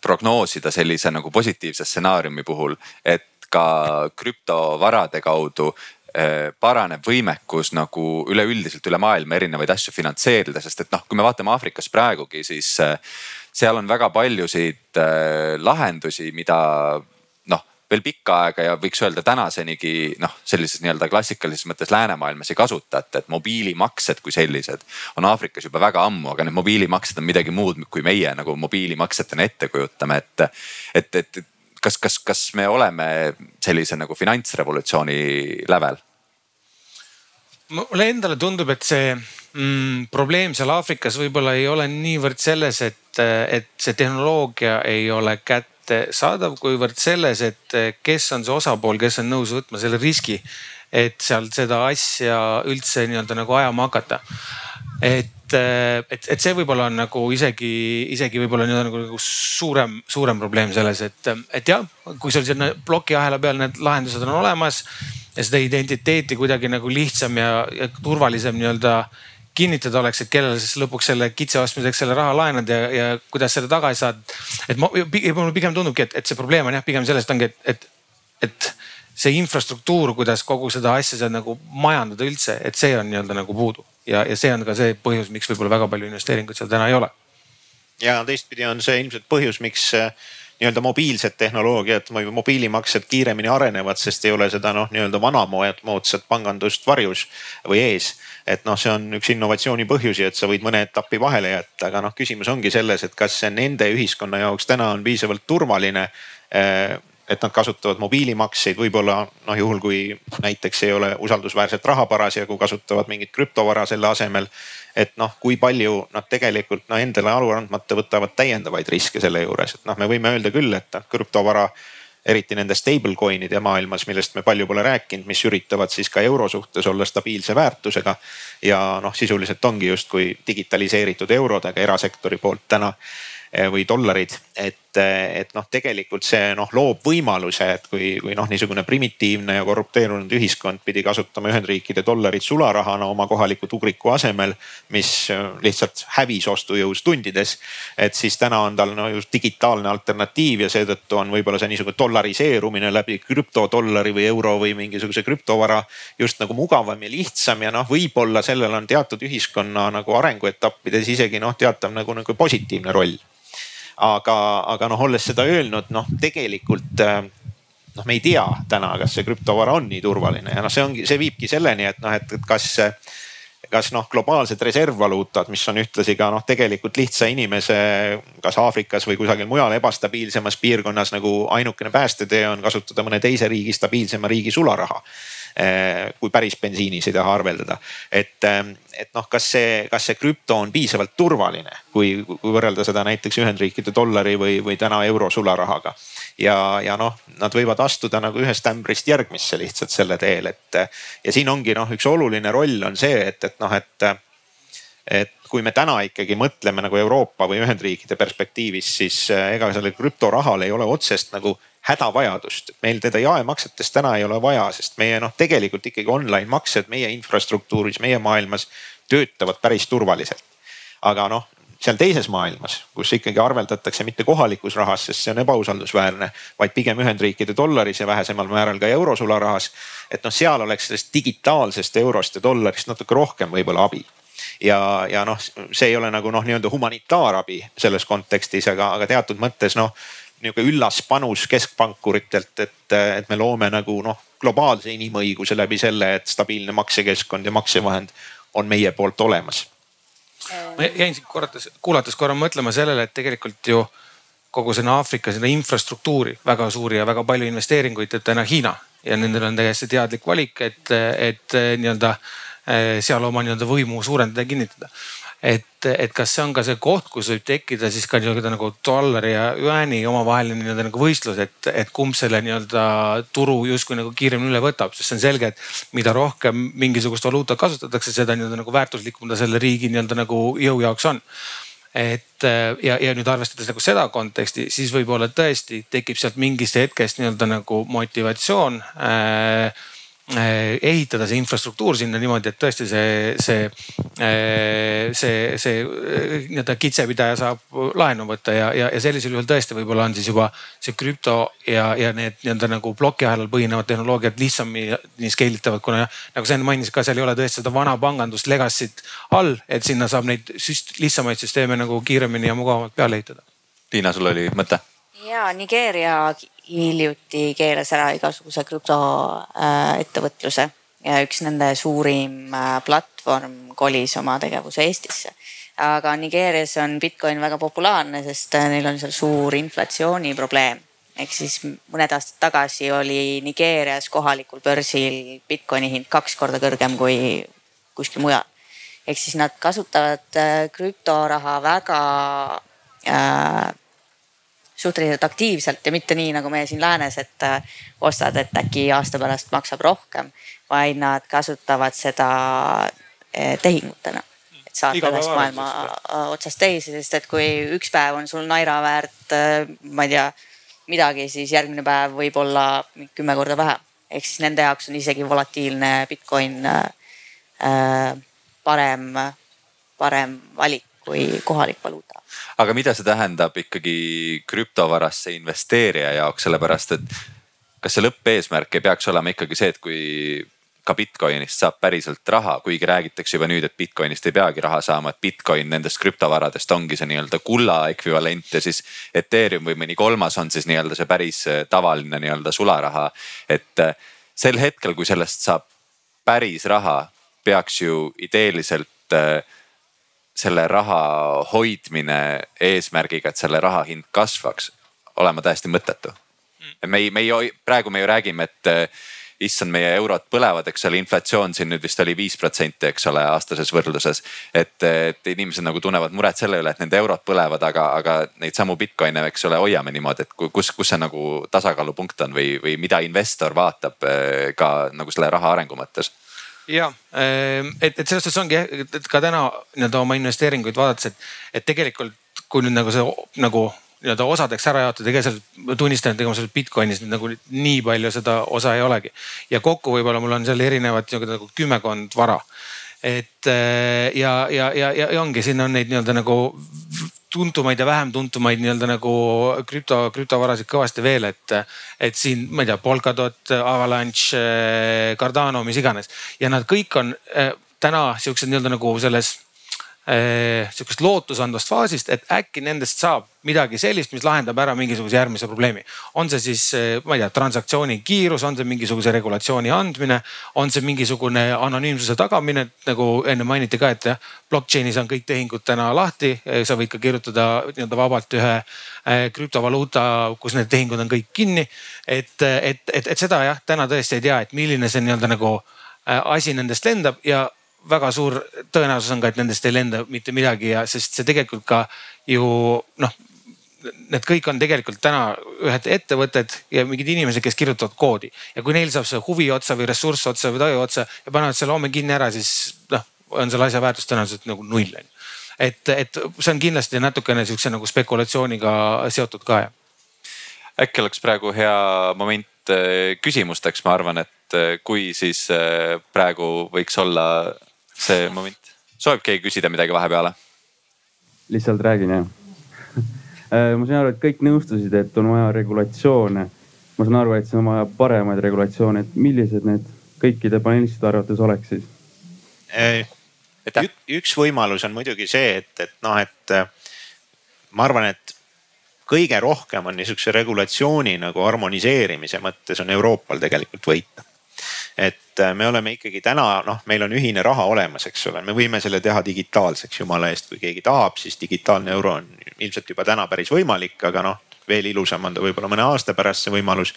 Speaker 4: prognoosida sellise nagu positiivse stsenaariumi puhul, et ka krüptovarade kaudu eh, paraneb võimekus nagu üleüldiselt üle maailma erinevaid asju finantseerida, sest et noh, kui me vaatame Aafrikas praegugi, siis eh, seal on väga paljusid eh, lahendusi, mida veel pikka aega ja võiks öelda tänasenigi noh, sellises nii-öelda klassikalises mõttes läänemaailmas ei kasutata, et mobiilimaksed kui sellised on Aafrikas juba väga ammu, aga need mobiilimaksed on midagi muud, kui meie nagu mobiilimaksetena ette kujutame, et, et, et kas, kas, kas me oleme sellise nagu finantsrevolutsiooni lävel?
Speaker 3: mulle endale tundub, et see mm, probleem seal Aafrikas võib-olla ei ole niivõrd selles, et, et see tehnoloogia ei ole kättesaadav, kuivõrd selles, et kes on see osapool, kes on nõus võtma selle riski, et seal seda asja üldse nii-öelda nagu ajama hakata. et et, et see võib-olla on nagu isegi, isegi võib-olla nii-öelda nagu, nagu suurem, suurem probleem selles, et, et jah, kui sul sinna plokiahela peal need lahendused on olemas ja seda identiteeti kuidagi nagu lihtsam ja, ja turvalisem nii-öelda kinnitada oleks, et kellele siis lõpuks selle kitse ostmiseks selle raha laenad ja, ja kuidas selle tagasi saad. et ma, mulle pigem tundubki, et, et see probleem on jah, pigem sellest ongi, et, et, et see infrastruktuur, kuidas kogu seda asja seal nagu majandada üldse, et see on nii-öelda nagu puudu ja, ja see on ka see põhjus, miks võib-olla väga palju investeeringuid seal täna ei ole.
Speaker 2: ja teistpidi on see ilmselt põhjus, miks äh, nii-öelda mobiilsed tehnoloogiad või mobiilimaksed kiiremini arenevad, sest ei ole seda noh, nii-öelda vanamoodsat pangandust varjus või ees. Et noh, see on üks innovatsiooni põhjusi, et sa võid mõne etapi vahele jätta, aga noh, küsimus ongi selles, et kas see nende ühiskonna jaoks täna on piisavalt turvaline eh, et nad kasutavad mobiilimakseid, võib-olla noh, juhul kui näiteks ei ole usaldusväärset raha parasjagu, kasutavad mingit krüptovara selle asemel et noh, kui palju nad tegelikult no endale aru andmata võtavad täiendavaid riske selle juures, et noh, me võime öelda küll, et noh krüptovara eriti nende stablecoin'ide maailmas, millest me palju pole rääkinud, mis üritavad siis ka euro suhtes olla stabiilse väärtusega. ja noh, sisuliselt ongi justkui digitaliseeritud eurodega erasektori poolt täna Eh, või dollarid. et, eh, et noh, tegelikult see noh loob võimaluse, et kui, kui noh, niisugune primitiivne ja korrupteerunud ühiskond pidi kasutama Ühendriikide dollarit sularahana oma kohaliku tugriku asemel, mis eh, lihtsalt hävis ostujõus tundides. et siis täna on tal no just digitaalne alternatiiv ja seetõttu on võib-olla see niisugune dollariseerumine läbi krüptodollari või euro või mingisuguse krüptovara just nagu mugavam ja lihtsam ja noh, võib-olla sellel on teatud ühiskonna nagu arenguetappides isegi noh, teatav nagu, nagu positiivne roll aga, aga noh, olles seda öelnud, noh tegelikult äh, noh, me ei tea täna, kas see krüptovara on nii turvaline. Ja noh, see ongi, see viibki selleni, et noh, et kas kas noh, globaalsed reservvaluutad, mis on ühtlasi ka noh, tegelikult lihtsa inimese, kas Aafrikas või kusagil mujal ebastabiilsemas piirkonnas nagu ainukene päästetee on kasutada mõne teise riigi stabiilsema riigi sularaha kui päris bensiinis ei taha arveldada. et, eh, et noh, kas see, kas see krüpto on piisavalt turvaline, kui, kui võrrelda seda näiteks Ühendriikide dollari või, või täna euro sularahaga. ja, ja noh, nad võivad astuda nagu ühest ämbrist järgmisse lihtsalt selle teel, et ja siin ongi noh, üks oluline roll on see, et, et noh, et et kui me täna ikkagi mõtleme nagu Euroopa või Ühendriikide perspektiivis, siis eh, ega sellel krüptorahal ei ole otsest nagu hädavajadust. meil teda jaemaksetes täna ei ole vaja, sest meie noh, tegelikult ikkagi online maksed meie infrastruktuuris, meie maailmas töötavad päris turvaliselt. aga noh, seal teises maailmas, kus ikkagi arveldatakse mitte kohalikus rahas, sest see on ebausaldusväärne, vaid pigem Ühendriikide dollaris ja vähesemal määral ka eurosularahas. et noh, seal oleks sellest digitaalsest eurost ja dollarist natuke rohkem võib-olla abi ja, ja noh, see ei ole nagu noh, nii-öelda humanitaarabi selles kontekstis, aga, aga teatud mõttes noh nihuke üllas panus keskpankuritelt, et, et me loome nagu noh, globaalse inimõiguse läbi selle, et stabiilne maksekeskkond ja maksevahend on meie poolt olemas.
Speaker 3: ma jäin siin korrates, kuulates korra mõtlema sellele, et tegelikult ju kogu sinna Aafrika sinna infrastruktuuri väga suuri ja väga palju investeeringuid teeb täna Hiina ja nendel on täiesti teadlik valik, et, et nii-öelda eh, seal oma nii-öelda võimu suurendada ja kinnitada et, et kas see on ka see koht, kus võib tekkida siis ka nii-öelda nagu dollari ja jüääni omavaheline nii-öelda nagu võistlus, et, et kumb selle nii-öelda turu justkui nagu kiiremini üle võtab, sest see on selge, et mida rohkem mingisugust valuutat kasutatakse, seda nii-öelda nagu väärtuslikum ta selle riigi nii-öelda nagu jõu jaoks on. Et ja, ja nüüd arvestades nagu seda konteksti, siis võib-olla tõesti tekib sealt mingist hetkest nii-öelda nagu motivatsioon äh, ehitada see infrastruktuur sinna niimoodi, et tõesti see, see, eh, see, see eh, nii-öelda kitsepidaja saab laenu võtta ja, ja, ja sellisel juhul tõesti võib-olla on siis juba see krüpto ja, ja need nii-öelda nagu plokiahelal põhinevad tehnoloogiad lihtsamini scale itavad, kuna nagu sa enne mainisid ka, seal ei ole tõesti seda vana pangandust legacy't all, et sinna saab neid süst, lihtsamaid süsteeme nagu kiiremini ja mugavamalt peale ehitada.
Speaker 4: Liina, sul oli mõte?
Speaker 5: ja Nigeeria hiljuti keelas ära igasuguse krüptoettevõtluse ja üks nende suurim äh, platvorm kolis oma tegevuse Eestisse. aga Nigeerias on Bitcoin väga populaarne, sest äh, neil on seal suur inflatsiooniprobleem. ehk siis mõned aastad tagasi oli Nigeerias kohalikul börsil Bitcoini hind kaks korda kõrgem kui kuskil mujal. ehk siis nad kasutavad äh, krüptoraha väga äh, suhteliselt aktiivselt ja mitte nii nagu meie siin läänes, et äh, ostad, et äkki aasta pärast maksab rohkem, vaid nad kasutavad seda äh, tehingutena et saata ühest maailma otsast teise, sest et kui üks päev on sul naira väärt, ma ei tea, midagi, siis järgmine päev võib olla kümme korda vähem. ehk siis nende jaoks on isegi volatiilne Bitcoin äh, parem, parem valik kui kohalik valuuta.
Speaker 4: Aga mida see tähendab ikkagi krüptovarasse investeerija jaoks, sellepärast et kas see lõppeesmärk ei peaks olema ikkagi see, et kui ka Bitcoinist saab päriselt raha, kuigi räägitakse juba nüüd, et Bitcoinist ei peagi raha saama, et Bitcoin nendest krüptovaradest ongi see nii-öelda kulla ekvivalent ja siis Ethereum või mõni kolmas on siis nii-öelda see päris äh, tavaline nii-öelda sularaha. et äh, sel hetkel, kui sellest saab päris raha, peaks ju ideeliselt äh, selle raha hoidmine eesmärgiga, et selle raha hind kasvaks, olema täiesti mõttetu. me ei, me ei, praegu me ju räägime, et issand, meie eurod põlevad, eks ole, inflatsioon siin nüüd vist oli viis protsenti, eks ole, aastases võrdluses. et, et inimesed nagu tunnevad muret selle üle, et nende eurod põlevad, aga, aga neid samu Bitcoin'e, eks ole, hoiame niimoodi, et kus, kus see nagu tasakaalupunkt on või, või mida investor vaatab eh, ka nagu selle raha arengu mõttes
Speaker 3: ja ehm, et, et selles suhtes ongi jah, et ka täna nii-öelda oma investeeringuid vaadates, et, et tegelikult kui nüüd nagu see nagu nii-öelda osadeks ära jaotada, ega seal ma tunnistan, et ega mul seal Bitcoinis nagu nii palju seda osa ei olegi. ja kokku võib-olla mul on seal erinevad nagu kümmekond vara. et äh, ja, ja, ja, ja ongi, siin on neid nii-öelda nagu tuntumaid ja vähem tuntumaid nii-öelda nagu krüpto, krüptovarasid kõvasti veel, et, et siin, ma ei tea, Polkadot, Avalanche, Cardano, mis iganes. Ja nad kõik on äh, täna siuksed nii-öelda nagu selles Eh, sihukest lootusandvast faasist, et äkki nendest saab midagi sellist, mis lahendab ära mingisuguse järgmise probleemi. on see siis, eh, ma ei tea, transaktsiooni kiirus, on see mingisuguse regulatsiooni andmine, on see mingisugune anonüümsuse tagamine, nagu enne mainiti ka, et blockchain'is on kõik tehingud täna lahti, eh, sa võid ka kirjutada nii-öelda vabalt ühe krüptovaluuta, kus need tehingud on kõik kinni. et, et, et, et seda jah, täna tõesti ei tea, et milline see nii-öelda nagu asi nendest lendab ja väga suur tõenäosus on ka, et nendest ei lenda mitte midagi ja sest see tegelikult ka ju noh, need kõik on tegelikult täna ühed ettevõtted ja mingid inimesed, kes kirjutavad koodi ja kui neil saab see huvi otsa või ressurss otsa või taju otsa ja panevad selle homme kinni ära, siis noh, on selle asja väärtus tõenäoliselt nagu null on ju. et, et see on kindlasti natukene sihukese nagu spekulatsiooniga seotud ka jah.
Speaker 4: äkki oleks praegu hea moment eh, küsimusteks, ma arvan, et eh, kui siis eh, praegu võiks olla see moment. soovib keegi küsida midagi vahepeale?
Speaker 6: lihtsalt räägin jah ma sain aru, et kõik nõustusid, et on vaja regulatsioone. ma saan aru, et siin on vaja paremaid regulatsioone, et millised need kõikide panelistide arvates oleks siis?
Speaker 2: üks võimalus on muidugi see, et, et noh, et äh, ma arvan, et kõige rohkem on niisuguse regulatsiooni nagu harmoniseerimise mõttes on Euroopal tegelikult võita. Et äh, me oleme ikkagi täna noh, meil on ühine raha olemas, eks ole, me võime selle teha digitaalseks jumala eest, kui keegi tahab, siis digitaalne euro on ilmselt juba täna päris võimalik, aga noh, veel ilusam on ta võib-olla mõne aasta pärast see võimalus.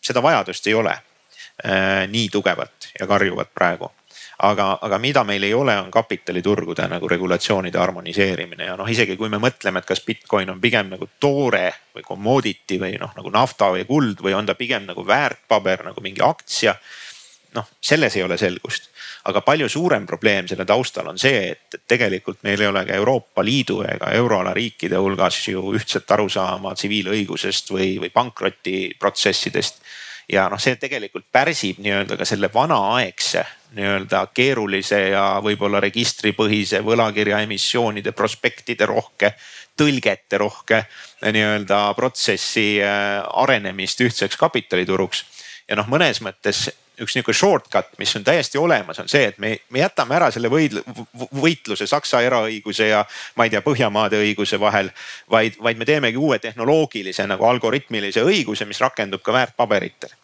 Speaker 2: seda vajadust ei ole äh, nii tugevat ja karjuvat praegu aga, aga mida meil ei ole, on kapitaliturgude nagu regulatsioonide harmoniseerimine ja noh, isegi kui me mõtleme, et kas Bitcoin on pigem nagu toore või commodity või noh, nagu nafta või kuld või on ta pigem nagu väärtpaber nagu mingi aktsia noh, selles ei ole selgust. aga palju suurem probleem selle taustal on see, et tegelikult meil ei ole ka Euroopa Liidu ega euroala riikide hulgas ju ühtset arusaama tsiviilõigusest või, või pankrotiprotsessidest. ja noh, see tegelikult pärsib nii-öelda ka selle vanaaegse nii-öelda keerulise ja võib-olla registripõhise võlakirja emissioonide prospektide rohke tõlgete rohke nii-öelda protsessi äh, arenemist ühtseks kapitalituruks. ja noh, mõnes mõttes üks niisugune shortcut, mis on täiesti olemas, on see, et me, me jätame ära selle võidl, võitluse Saksa eraõiguse ja ma ei tea, Põhjamaade õiguse vahel. vaid, vaid me teemegi uue tehnoloogilise nagu algoritmilise õiguse, mis rakendub ka väärtpaberitel.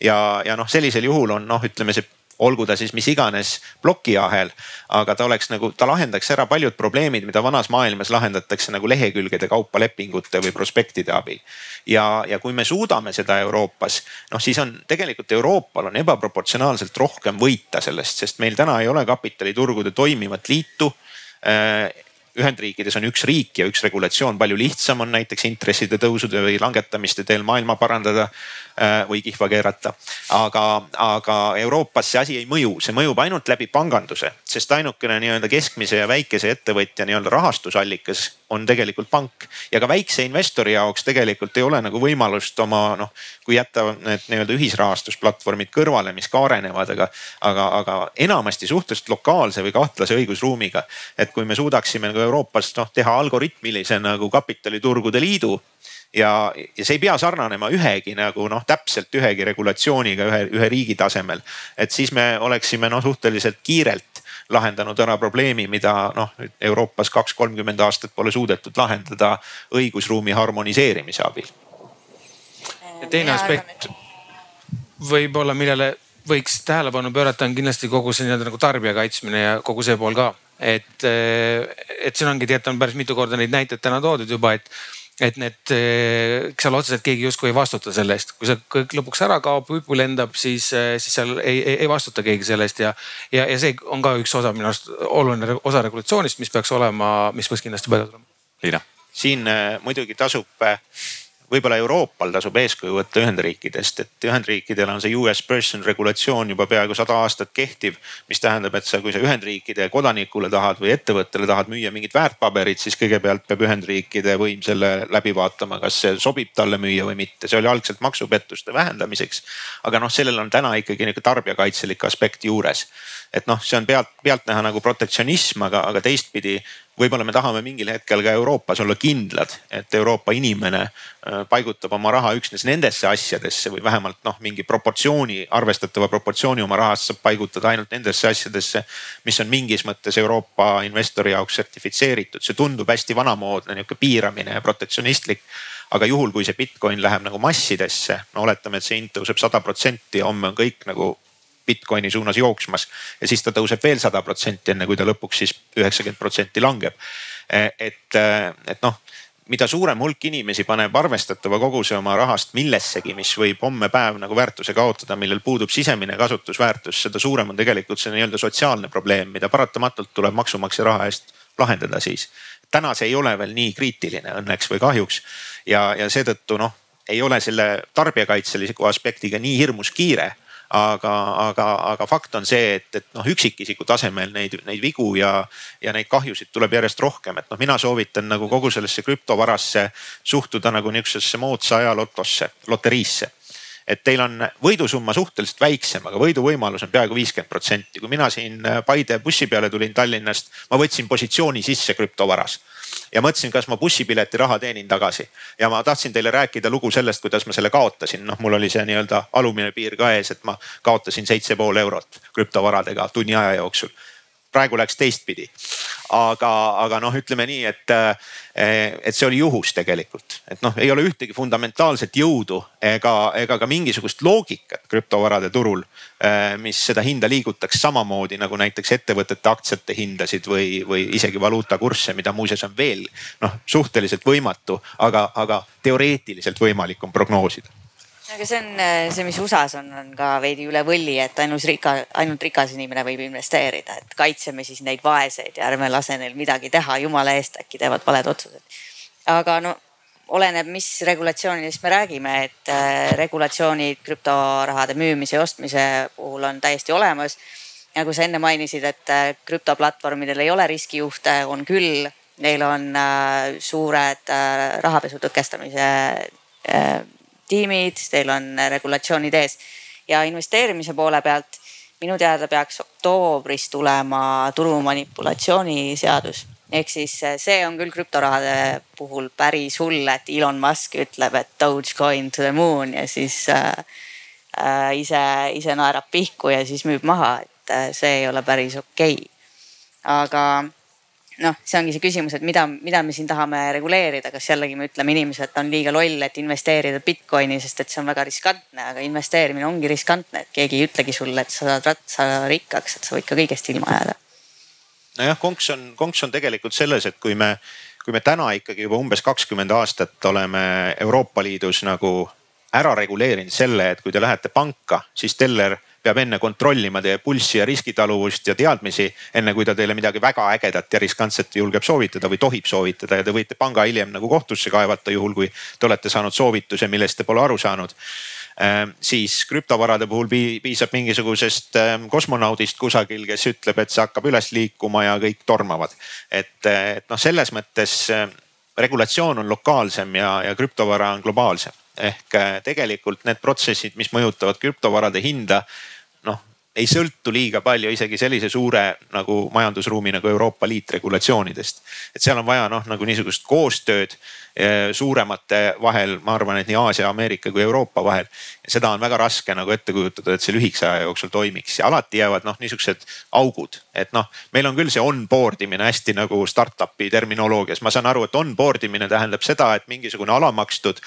Speaker 2: ja, ja noh, sellisel juhul on noh, ütleme see olgu ta siis mis iganes plokiahel. aga ta oleks nagu, ta lahendaks ära paljud probleemid, mida vanas maailmas lahendatakse nagu lehekülgede kaupa lepingute või prospektide abil. ja, ja kui me suudame seda Euroopas, noh siis on tegelikult Euroopal on ebaproportsionaalselt rohkem võita sellest, sest meil täna ei ole kapitaliturgude toimivat liitu äh, Ühendriikides on üks riik ja üks regulatsioon, palju lihtsam on näiteks intresside tõusude või langetamiste teel maailma parandada või kihva keerata. aga, aga Euroopas see asi ei mõju, see mõjub ainult läbi panganduse, sest ainukene nii-öelda keskmise ja väikese ettevõtja nii-öelda rahastusallikas on tegelikult pank. ja ka väikse investori jaoks tegelikult ei ole nagu võimalust oma noh, kui jätta need nii-öelda ühisrahastusplatvormid kõrvale, mis ka arenevad, aga, aga, aga enamasti suhteliselt lokaalse või kahtlase õigusruumiga. et kui me suudaksime nagu Euroopas noh teha algoritmilise nagu kapitaliturgude liidu ja, ja see ei pea sarnanema ühegi nagu noh, täpselt ühegi regulatsiooniga ühe, ühe riigi tasemel. et siis me oleksime noh, suhteliselt kiirelt lahendanud ära probleemi, mida noh, Euroopas kaks, kolmkümmend aastat pole suudetud lahendada õigusruumi harmoniseerimise abil.
Speaker 3: teine aspekt võib-olla, millele võiks tähelepanu pöörata, on kindlasti kogu see nii-öelda nagu tarbija kaitsmine ja kogu see pool ka. et, et siin ongi tegelikult on päris mitu korda neid näiteid täna toodud juba, et et need, eks seal otseselt keegi justkui ei vastuta selle eest, kui see kõik lõpuks ära kaob, huipu lendab, siis, siis seal ei, ei, ei vastuta keegi selle eest ja, ja, ja see on ka üks osa minu arust oluline osa regulatsioonist, mis peaks olema, mis peaks kindlasti peale tulema.
Speaker 4: Liina.
Speaker 2: siin äh, muidugi tasub võib-olla Euroopal tasub eeskuju võtta Ühendriikidest, et Ühendriikidel on see US person regulatsioon juba peaaegu sada aastat kehtiv. mis tähendab, et sa, kui sa Ühendriikide kodanikule tahad või ettevõttele tahad müüa mingit väärtpaberit, siis kõigepealt peab Ühendriikide võim selle läbi vaatama, kas see sobib talle müüa või mitte. see oli algselt maksupettuste vähendamiseks. aga noh, sellel on täna ikkagi nihuke tarbijakaitselik aspekt juures. et noh, see on pealt, pealtnäha nagu protektsionism, aga, aga teistpidi võib-olla me tahame mingil hetkel ka Euroopas olla kindlad, et Euroopa inimene äh, paigutab oma raha üksnes nendesse asjadesse või vähemalt noh, mingi proportsiooni, arvestatava proportsiooni oma rahast saab paigutada ainult nendesse asjadesse, mis on mingis mõttes Euroopa investori jaoks sertifitseeritud. see tundub hästi vanamoodne nihuke piiramine ja protektsionistlik aga juhul, kui see Bitcoin läheb nagu massidesse, no oletame, et see hind tõuseb sada protsenti ja homme on kõik nagu Bitcoini suunas jooksmas ja siis ta tõuseb veel sada protsenti, enne kui ta lõpuks siis üheksakümmend protsenti langeb. et, et noh, mida suurem hulk inimesi paneb arvestatava koguse oma rahast millessegi, mis võib homme päev nagu väärtuse kaotada, millel puudub sisemine kasutusväärtus, seda suurem on tegelikult see nii-öelda sotsiaalne probleem, mida paratamatult tuleb maksumaksja raha eest lahendada siis. täna see ei ole veel nii kriitiline õnneks või kahjuks ja, ja seetõttu noh, ei ole selle tarbijakaitselise aspektiga nii hirmus kiire aga, aga, aga fakt on see, et, et noh, üksikisiku tasemel neid, neid vigu ja, ja neid kahjusid tuleb järjest rohkem, et noh, mina soovitan nagu kogu sellesse krüptovarasse suhtuda nagu niisugusesse moodsa aja lotosse, loteriisse et teil on võidusumma suhteliselt väiksem, aga võiduvõimalus on peaaegu viiskümmend protsenti. kui mina siin Paide bussi peale tulin Tallinnast, ma võtsin positsiooni sisse krüptovaras ja mõtlesin, kas ma bussipileti raha teenin tagasi. ja ma tahtsin teile rääkida lugu sellest, kuidas ma selle kaotasin, noh, mul oli see nii-öelda alumine piir ka ees, et ma kaotasin seitse pool eurot krüptovaradega tunni aja jooksul praegu läks teistpidi. aga, aga noh, ütleme nii, et, eh, et see oli juhus tegelikult, et noh, ei ole ühtegi fundamentaalset jõudu ega, ega ka mingisugust loogikat krüptovarade turul, eh, mis seda hinda liigutaks samamoodi nagu näiteks ettevõtete aktsiate hindasid või, või isegi valuutakursse, mida muuseas on veel noh, suhteliselt võimatu, aga, aga teoreetiliselt võimalik on prognoosida
Speaker 5: aga see on see, mis USA-s on, on ka veidi üle võlli, et ainus rika, ainult rikas inimene võib investeerida, et kaitseme siis neid vaeseid ja ärme lase neil midagi teha, jumala eest, äkki teevad valed otsused. aga no oleneb, mis regulatsioonidest me räägime, et äh, regulatsioonid krüptorahade müümise ja ostmise puhul on täiesti olemas. nagu sa enne mainisid, et äh, krüptoplatvormidel ei ole riskijuhte, on küll, neil on äh, suured äh, rahapesu tõkestamise äh, tiimid, teil on regulatsioonid ees ja investeerimise poole pealt minu teada peaks oktoobris tulema turumanipulatsiooni seadus. ehk siis see on küll krüptorahade puhul päris hull, et Elon Musk ütleb, et Dogecoin to the moon ja siis äh, äh, ise, ise naerab pihku ja siis müüb maha, et äh, see ei ole päris okei okay.. aga noh, see ongi see küsimus, et mida, mida me siin tahame reguleerida, kas jällegi me ütleme inimesele, et on liiga loll, et investeerida Bitcoini, sest et see on väga riskantne, aga investeerimine ongi riskantne, et keegi ei ütlegi sulle, et sa saad ratsa rikkaks, et sa võid ka kõigest ilma jääda.
Speaker 2: nojah, konks on, konks on tegelikult selles, et kui me, kui me täna ikkagi juba umbes kakskümmend aastat oleme Euroopa Liidus nagu ära reguleerinud selle, et kui te lähete panka, siis teller peab enne kontrollima teie pulssi ja riskitaluvust ja teadmisi, enne kui ta teile midagi väga ägedat ja riskantset julgeb soovitada või tohib soovitada. Ja te võite panga hiljem nagu kohtusse kaevata, juhul kui te olete saanud soovituse, millest te pole aru saanud. Ähm, siis krüptovarade puhul piisab mingisugusest ähm, kosmonaudist kusagil, kes ütleb, et see hakkab üles liikuma ja kõik tormavad. et, et noh, selles mõttes ähm, regulatsioon on lokaalsem ja, ja krüptovara on globaalsem ehk äh, tegelikult need protsessid, mis mõjutavad krüptovarade hinda, noh ei sõltu liiga palju isegi sellise suure nagu majandusruumi nagu Euroopa Liit regulatsioonidest. et seal on vaja noh, nagu niisugust koostööd suuremate vahel, ma arvan, et nii Aasia, Ameerika kui Euroopa vahel. seda on väga raske nagu ette kujutada, et see lühikese aja jooksul toimiks. Ja alati jäävad noh, niisugused augud, et noh, meil on küll see onboard imine hästi nagu startup'i terminoloogias, ma saan aru, et onboard imine tähendab seda, et mingisugune alamakstud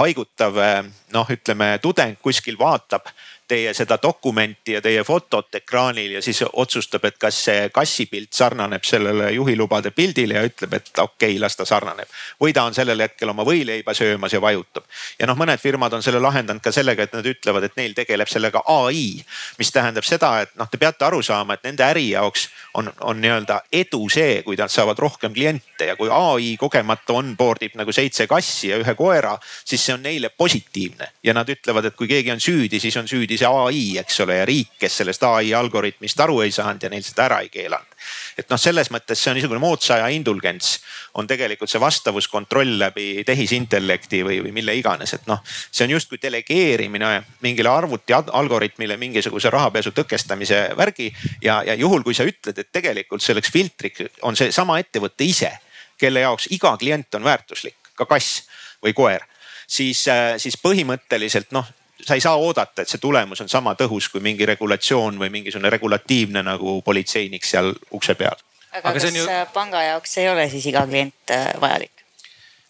Speaker 2: haigutav eh, noh, ütleme tudeng kuskil vaatab teie seda dokumenti ja teie fotot ekraanil ja siis otsustab, et kas see kassipilt sarnaneb sellele juhilubade pildile ja ütleb, et okei okay,, las ta sarnaneb. või ta on sellel hetkel oma võileiba söömas ja vajutab. ja noh, mõned firmad on selle lahendanud ka sellega, et nad ütlevad, et neil tegeleb sellega ai, mis tähendab seda, et noh, te peate aru saama, et nende äri jaoks on, on nii-öelda edu see, kui nad saavad rohkem kliente ja kui ai kogemata onboard ib nagu seitse kassi ja ühe koera, siis see on neile positiivne ja nad ütlevad, et kui keegi on süüdi, siis on süüdi see ai, eks ole, ja riik, kes sellest ai algoritmist aru ei saanud ja neil seda ära ei keelanud. et noh, selles mõttes see on niisugune moodsa aja indulgents on tegelikult see vastavuskontroll läbi tehisintellekti või, või mille iganes, et noh, see on justkui delegeerimine mingile arvuti algoritmile mingisuguse rahapesu tõkestamise värgi ja, ja juhul, kui sa ütled, et tegelikult selleks filtriks on seesama ettevõte ise, kelle jaoks iga klient on väärtuslik, ka kass või koer siis, siis põhimõtteliselt noh, sa ei saa oodata, et see tulemus on sama tõhus kui mingi regulatsioon või mingisugune regulatiivne nagu politseinik seal ukse peal.
Speaker 5: aga, kas ju... panga jaoks ei ole siis iga klient äh, vajalik?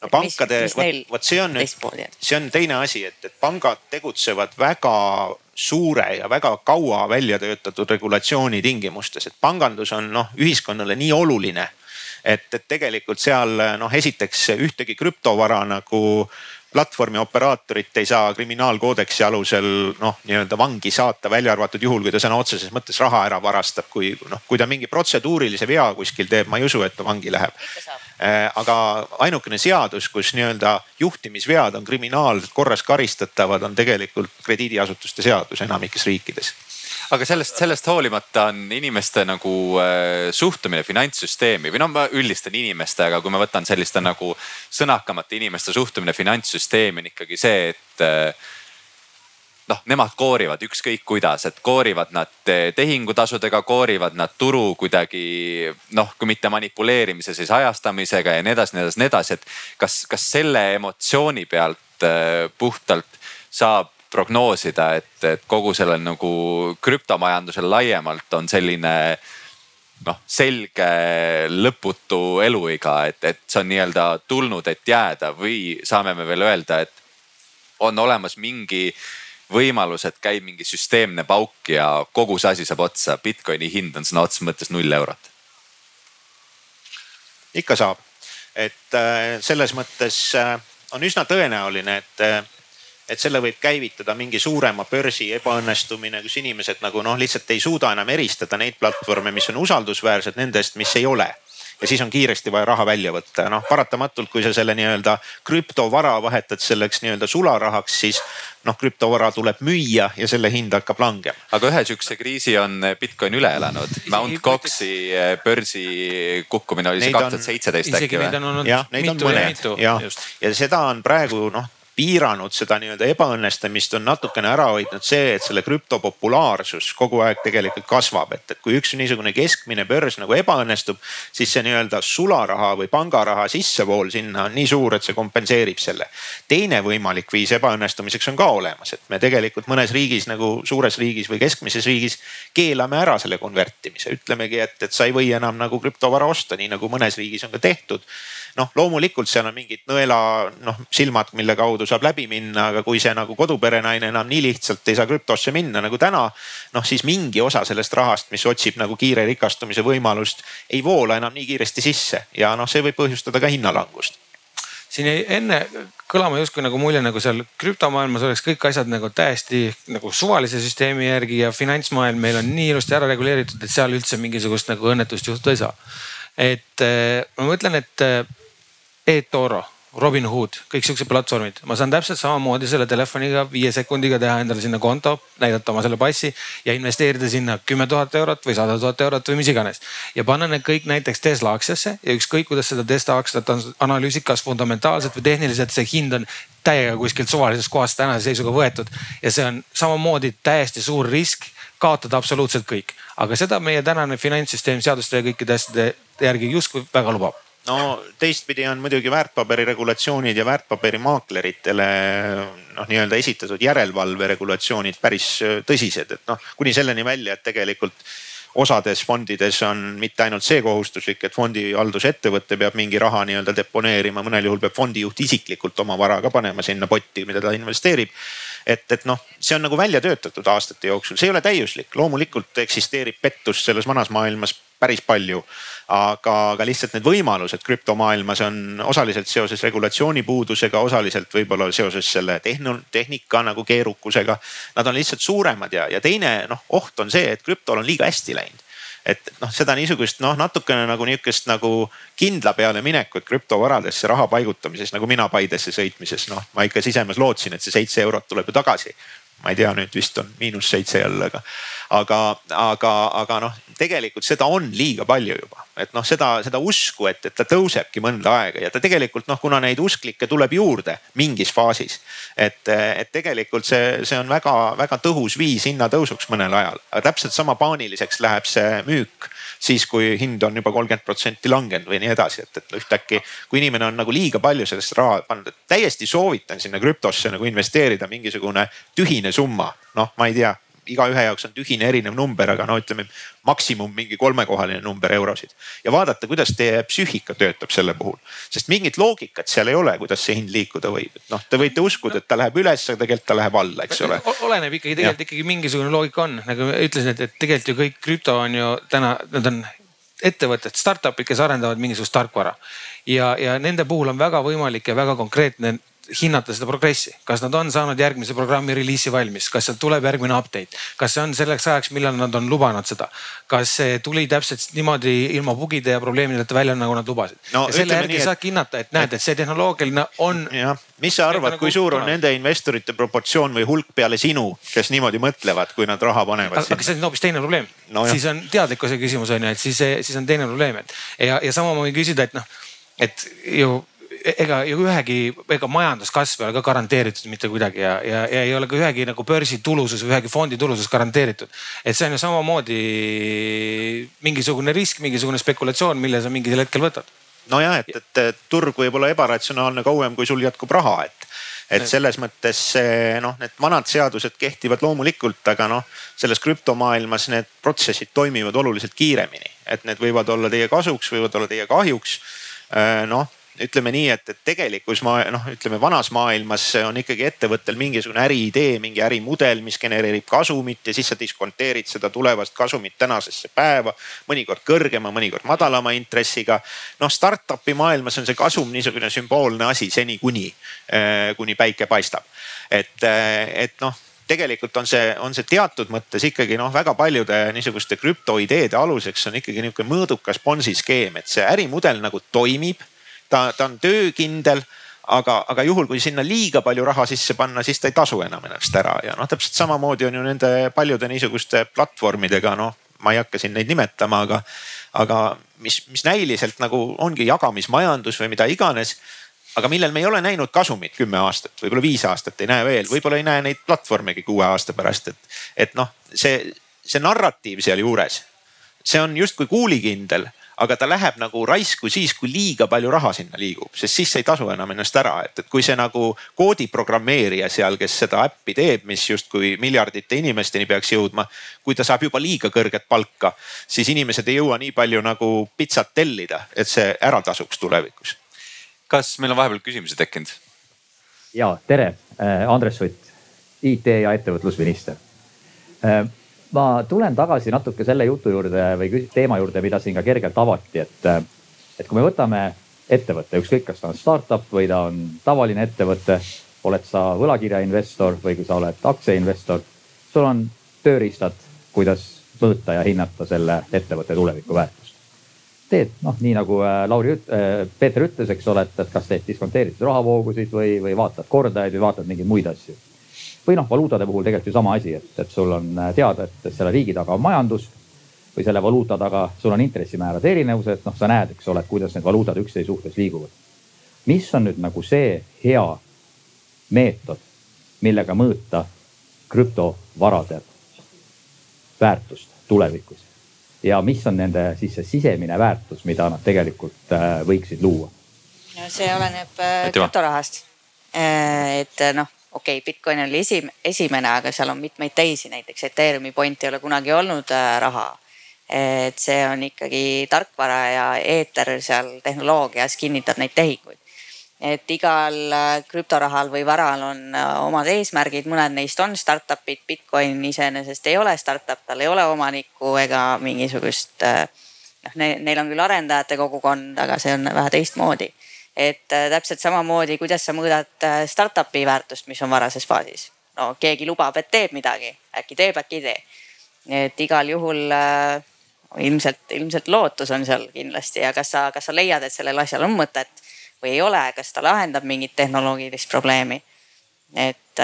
Speaker 2: no pankade, vot see on nüüd, see on teine asi, et, et pangad tegutsevad väga suure ja väga kaua välja töötatud regulatsiooni tingimustes, et pangandus on noh, ühiskonnale nii oluline. et, et tegelikult seal noh, esiteks ühtegi krüptovara nagu platvormi operaatorit ei saa kriminaalkoodeksi alusel noh, nii-öelda vangi saata, välja arvatud juhul, kui ta sõna otseses mõttes raha ära varastab, kui noh, kui ta mingi protseduurilise vea kuskil teeb, ma ei usu, et ta vangi läheb. Äh, aga ainukene seadus, kus nii-öelda juhtimisvead on kriminaalselt korras karistatavad, on tegelikult krediidiasutuste seadus enamikes riikides
Speaker 4: aga sellest, sellest hoolimata on inimeste nagu äh, suhtumine finantssüsteemi või noh, ma üldistan inimeste, aga kui ma võtan selliste nagu sõnakamate inimeste suhtumine finantssüsteemi on ikkagi see, et äh, noh, nemad koorivad ükskõik kuidas, et koorivad nad tehingutasudega, koorivad nad turu kuidagi noh, kui mitte manipuleerimise, siis ajastamisega ja nii edasi, nii edasi, nii edasi, et kas, kas selle emotsiooni pealt äh, puhtalt saab prognoosida, et, et kogu sellel nagu krüptomajandusel laiemalt on selline noh, selge lõputu eluiga, et, et see on nii-öelda tulnud, et jääda või saame me veel öelda, et on olemas mingi võimalus, et käib mingi süsteemne pauk ja kogu see asi saab otsa. Bitcoini hind on sõna otseses mõttes null eurot.
Speaker 2: ikka saab, et äh, selles mõttes äh, on üsna tõenäoline, et äh, et selle võib käivitada mingi suurema börsi ebaõnnestumine, kus inimesed nagu noh, lihtsalt ei suuda enam eristada neid platvorme, mis on usaldusväärsed nendest, mis ei ole ja siis on kiiresti vaja raha välja võtta ja noh, paratamatult, kui sa selle nii-öelda krüptovara vahetad selleks nii-öelda sularahaks, siis noh, krüptovara tuleb müüa ja selle hind hakkab langema.
Speaker 4: aga ühe sihukese kriisi on Bitcoin üle elanud. Mount Coxi eh, börsi kukkumine oli see kaks tuhat seitseteist äkki või?
Speaker 2: jah, neid on mõned ja, ja seda on praegu noh piiranud seda nii-öelda ebaõnnestumist, on natukene ära hoidnud see, et selle krüpto populaarsus kogu aeg tegelikult kasvab, et, et kui üks niisugune keskmine börs nagu ebaõnnestub, siis see nii-öelda sularaha või pangaraha sissevool sinna on nii suur, et see kompenseerib selle. teine võimalik viis ebaõnnestumiseks on ka olemas, et me tegelikult mõnes riigis nagu suures riigis või keskmises riigis keelame ära selle konvertimise, ütlemegi, et, et sa ei või enam nagu krüptovara osta, nii nagu mõnes riigis on ka tehtud noh, loomulikult seal on mingid nõela noh silmad, mille kaudu saab läbi minna, aga kui see nagu koduperenaine enam nii lihtsalt ei saa krüptosse minna nagu täna. noh, siis mingi osa sellest rahast, mis otsib nagu kiire rikastumise võimalust, ei voola enam nii kiiresti sisse ja noh, see võib põhjustada ka hinnalangust
Speaker 3: siin jäi enne kõlama justkui nagu mulje, nagu seal krüptomaailmas oleks kõik asjad nagu täiesti nagu suvalise süsteemi järgi ja finantsmaailm meil on nii ilusti ära reguleeritud, et seal üldse mingisugust nagu õnnetust juhtuda ei saa. et eh, ma mõtlen, et eh, eToro, Robinhood, kõik siuksed platvormid, ma saan täpselt samamoodi selle telefoniga viie sekundiga teha endale sinna konto, näidata oma selle passi ja investeerida sinna kümme tuhat eurot või sada tuhat eurot või mis iganes. ja panna need kõik näiteks Tesla aktsiasse ja ükskõik, kuidas seda Tesla aktsiat analüüsib, kas fundamentaalselt või tehniliselt see hind on täiega kuskilt suvalisest kohast tänase seisuga võetud. Ja see on samamoodi täiesti suur risk kaotada absoluutselt kõik, aga seda meie tänane finantssüsteem seaduste ja kõikide asjade järgi justkui väga lubab
Speaker 2: no teistpidi on muidugi väärtpaberi regulatsioonid ja väärtpaberimaakleritele noh, nii-öelda esitatud järelevalve regulatsioonid päris äh, tõsised, et noh, kuni selleni välja, et tegelikult osades fondides on mitte ainult see kohustuslik, et fondihaldusettevõte peab mingi raha nii-öelda deponeerima, mõnel juhul peab fondijuht isiklikult oma vara ka panema sinna potti, mida ta investeerib. Et, et noh, see on nagu välja töötatud aastate jooksul, see ei ole täiuslik, loomulikult eksisteerib pettus selles vanas maailmas päris palju aga, aga lihtsalt need võimalused krüptomaailmas on osaliselt seoses regulatsiooni puudusega, osaliselt võib-olla seoses selle tehn-, tehnika nagu keerukusega. Nad on lihtsalt suuremad ja, ja teine noh, oht on see, et krüptol on liiga hästi läinud et noh, seda niisugust noh, natukene nagu nihukest nagu kindla peale minekut krüptovaradesse raha paigutamises nagu mina Paidesse sõitmises, noh, ma ikka sisemas lootsin, et see seitse eurot tuleb ju tagasi ma ei tea, nüüd vist on miinus seitse jälle, aga, aga, aga, aga noh, tegelikult seda on liiga palju juba, et noh, seda, seda usku, et, et ta tõusebki mõnda aega ja ta tegelikult noh, kuna neid usklikke tuleb juurde mingis faasis. et, et tegelikult see, see on väga-väga tõhus viis hinnatõusuks mõnel ajal, aga täpselt sama paaniliseks läheb see müük siis, kui hind on juba kolmkümmend protsenti langenud või nii edasi, et, et ühtäkki kui inimene on nagu liiga palju sellest raha pannud, täiesti soovitan sinna krüptosse nagu investeerida mingisugune tühine summa, noh, ma ei tea igaühe jaoks on tühine erinev number, aga no ütleme maksimum mingi kolmekohaline number eurosid. ja vaadata, kuidas teie psüühika töötab selle puhul, sest mingit loogikat seal ei ole, kuidas see hind liikuda võib, et noh, te võite uskuda, et ta läheb üles, aga tegelikult ta läheb alla, eks ole.
Speaker 3: oleneb ikkagi tegelikult ja. ikkagi mingisugune loogika on, nagu ma ütlesin, et, et tegelikult ju kõik krüpto on ju täna, nad on ettevõtted, startup'id, kes arendavad mingisugust tarkvara ja, ja nende puhul on väga võimalik ja väga konkreetne hinnata seda progressi, kas nad on saanud järgmise programmi reliisi valmis, kas sealt tuleb järgmine update, kas see on selleks ajaks, millal nad on lubanud seda, kas see tuli täpselt niimoodi ilma bugide ja probleemideta välja, nagu nad lubasid? No,. ja selle järgi nii, saadki hinnata, et näed, et see tehnoloogiline on.
Speaker 2: mis sa arvad, kui suur on nende investorite proportsioon või hulk peale sinu, kes niimoodi mõtlevad, kui nad raha panevad?
Speaker 3: aga see on hoopis teine probleem. No,, siis on teadlikkuse küsimus on ju, et siis, siis on teine probleem, et ja, ja samamoodi küsida, et noh, et ju ega ju ühegi, ega majanduskasv ei ole ka garanteeritud mitte kuidagi ja, ja, ja ei ole ka ühegi nagu börsi tulusus või ühegi fondi tulusus garanteeritud. et see on ju samamoodi mingisugune risk, mingisugune spekulatsioon, mille sa mingil hetkel võtad.
Speaker 2: nojah, et, et, et turg võib olla ebaratsionaalne kauem, kui sul jätkub raha, et et selles mõttes noh, need vanad seadused kehtivad loomulikult, aga noh, selles krüptomaailmas need protsessid toimivad oluliselt kiiremini, et need võivad olla teie kasuks, võivad olla teie kahjuks. Äh, noh, ütleme nii, et, et tegelikus maa noh, ütleme vanas maailmas on ikkagi ettevõttel mingisugune äriidee, mingi ärimudel, mis genereerib kasumit ja siis sa diskonteerid seda tulevast kasumit tänasesse päeva. mõnikord kõrgema, mõnikord madalama intressiga. noh, startup'i maailmas on see kasum niisugune sümboolne asi seni kuni, äh, kuni päike paistab. et, äh, et noh tegelikult on see, on see teatud mõttes ikkagi noh, väga paljude niisuguste krüptoideede aluseks on ikkagi niisugune mõõdukas Bonsi skeem, et see ärimudel nagu toimib ta, ta on töökindel aga, aga juhul, kui sinna liiga palju raha sisse panna, siis ta ei tasu enam ennast ära. Ja noh, täpselt samamoodi on ju nende paljude niisuguste platvormidega, noh, ma ei hakka siin neid nimetama, aga, aga mis, mis näiliselt nagu ongi jagamismajandus või mida iganes aga millel me ei ole näinud kasumit kümme aastat, võib-olla viis aastat, ei näe veel, võib-olla ei näe neid platvormigi kuue aasta pärast, et, et noh, see, see narratiiv sealjuures, see on justkui kuulikindel aga ta läheb nagu raisku siis, kui liiga palju raha sinna liigub, sest siis see ei tasu enam ennast ära, et, et kui see nagu koodiprogrammeerija seal, kes seda äppi teeb, mis justkui miljardite inimesteni peaks jõudma. kui ta saab juba liiga kõrget palka, siis inimesed ei jõua nii palju nagu pitsat tellida, et see ära tasuks tulevikus.
Speaker 4: kas meil on vahepeal küsimusi tekkinud?
Speaker 7: ja tere, äh, Andres Sutt, IT ja ettevõtlusminister äh, ma tulen tagasi natuke selle jutu juurde või teema juurde, mida siin ka kergelt avati, et, et kui me võtame ettevõtte, ükskõik, kas ta on startup või ta on tavaline ettevõte, oled sa võlakirjainvestor või kui sa oled aktsiainvestor, sul on tööriistad, kuidas mõõta ja hinnata selle ettevõtte tuleviku väärtust. teed noh, nii nagu äh, Lauri, äh, Peeter ütles, eks ole, et kas teed diskonteeritud rahavoogusid või, või vaatad kordajaid või vaatad mingeid muid asju või noh, valuutade puhul tegelikult ju sama asi, et, et sul on äh, teada, et selle riigi taga on majandus või selle valuuta taga sul on intressimäärade erinevused, noh, sa näed, eks ole, kuidas need valuutad üksteise suhtes liiguvad. mis on nüüd nagu see hea meetod, millega mõõta krüptovarade väärtust tulevikus ja mis on nende siis see sisemine väärtus, mida nad tegelikult äh, võiksid luua?
Speaker 5: no see oleneb äh, krüptorahast. et noh okei okay,, Bitcoin oli esim-, esimene, aga seal on mitmeid teisi, näiteks Ethereumi point ei ole kunagi olnud äh, raha. et see on ikkagi tarkvara ja eeter seal tehnoloogias kinnitab neid tehinguid. et igal äh, krüptorahal või varal on äh, omad eesmärgid, mõned neist on startup'id, Bitcoin iseenesest ei ole startup, tal ei ole omanikku ega mingisugust noh, neil on küll arendajate kogukond, aga see on vähe teistmoodi et äh, täpselt samamoodi, kuidas sa mõõdad äh, startup'i väärtust, mis on varases faasis. no keegi lubab, et teeb midagi, äkki teeb, äkki ei tee. et igal juhul äh, ilmselt, ilmselt lootus on seal kindlasti ja kas sa, kas sa leiad, et sellel asjal on mõtet või ei ole, kas ta lahendab mingit tehnoloogilist probleemi. et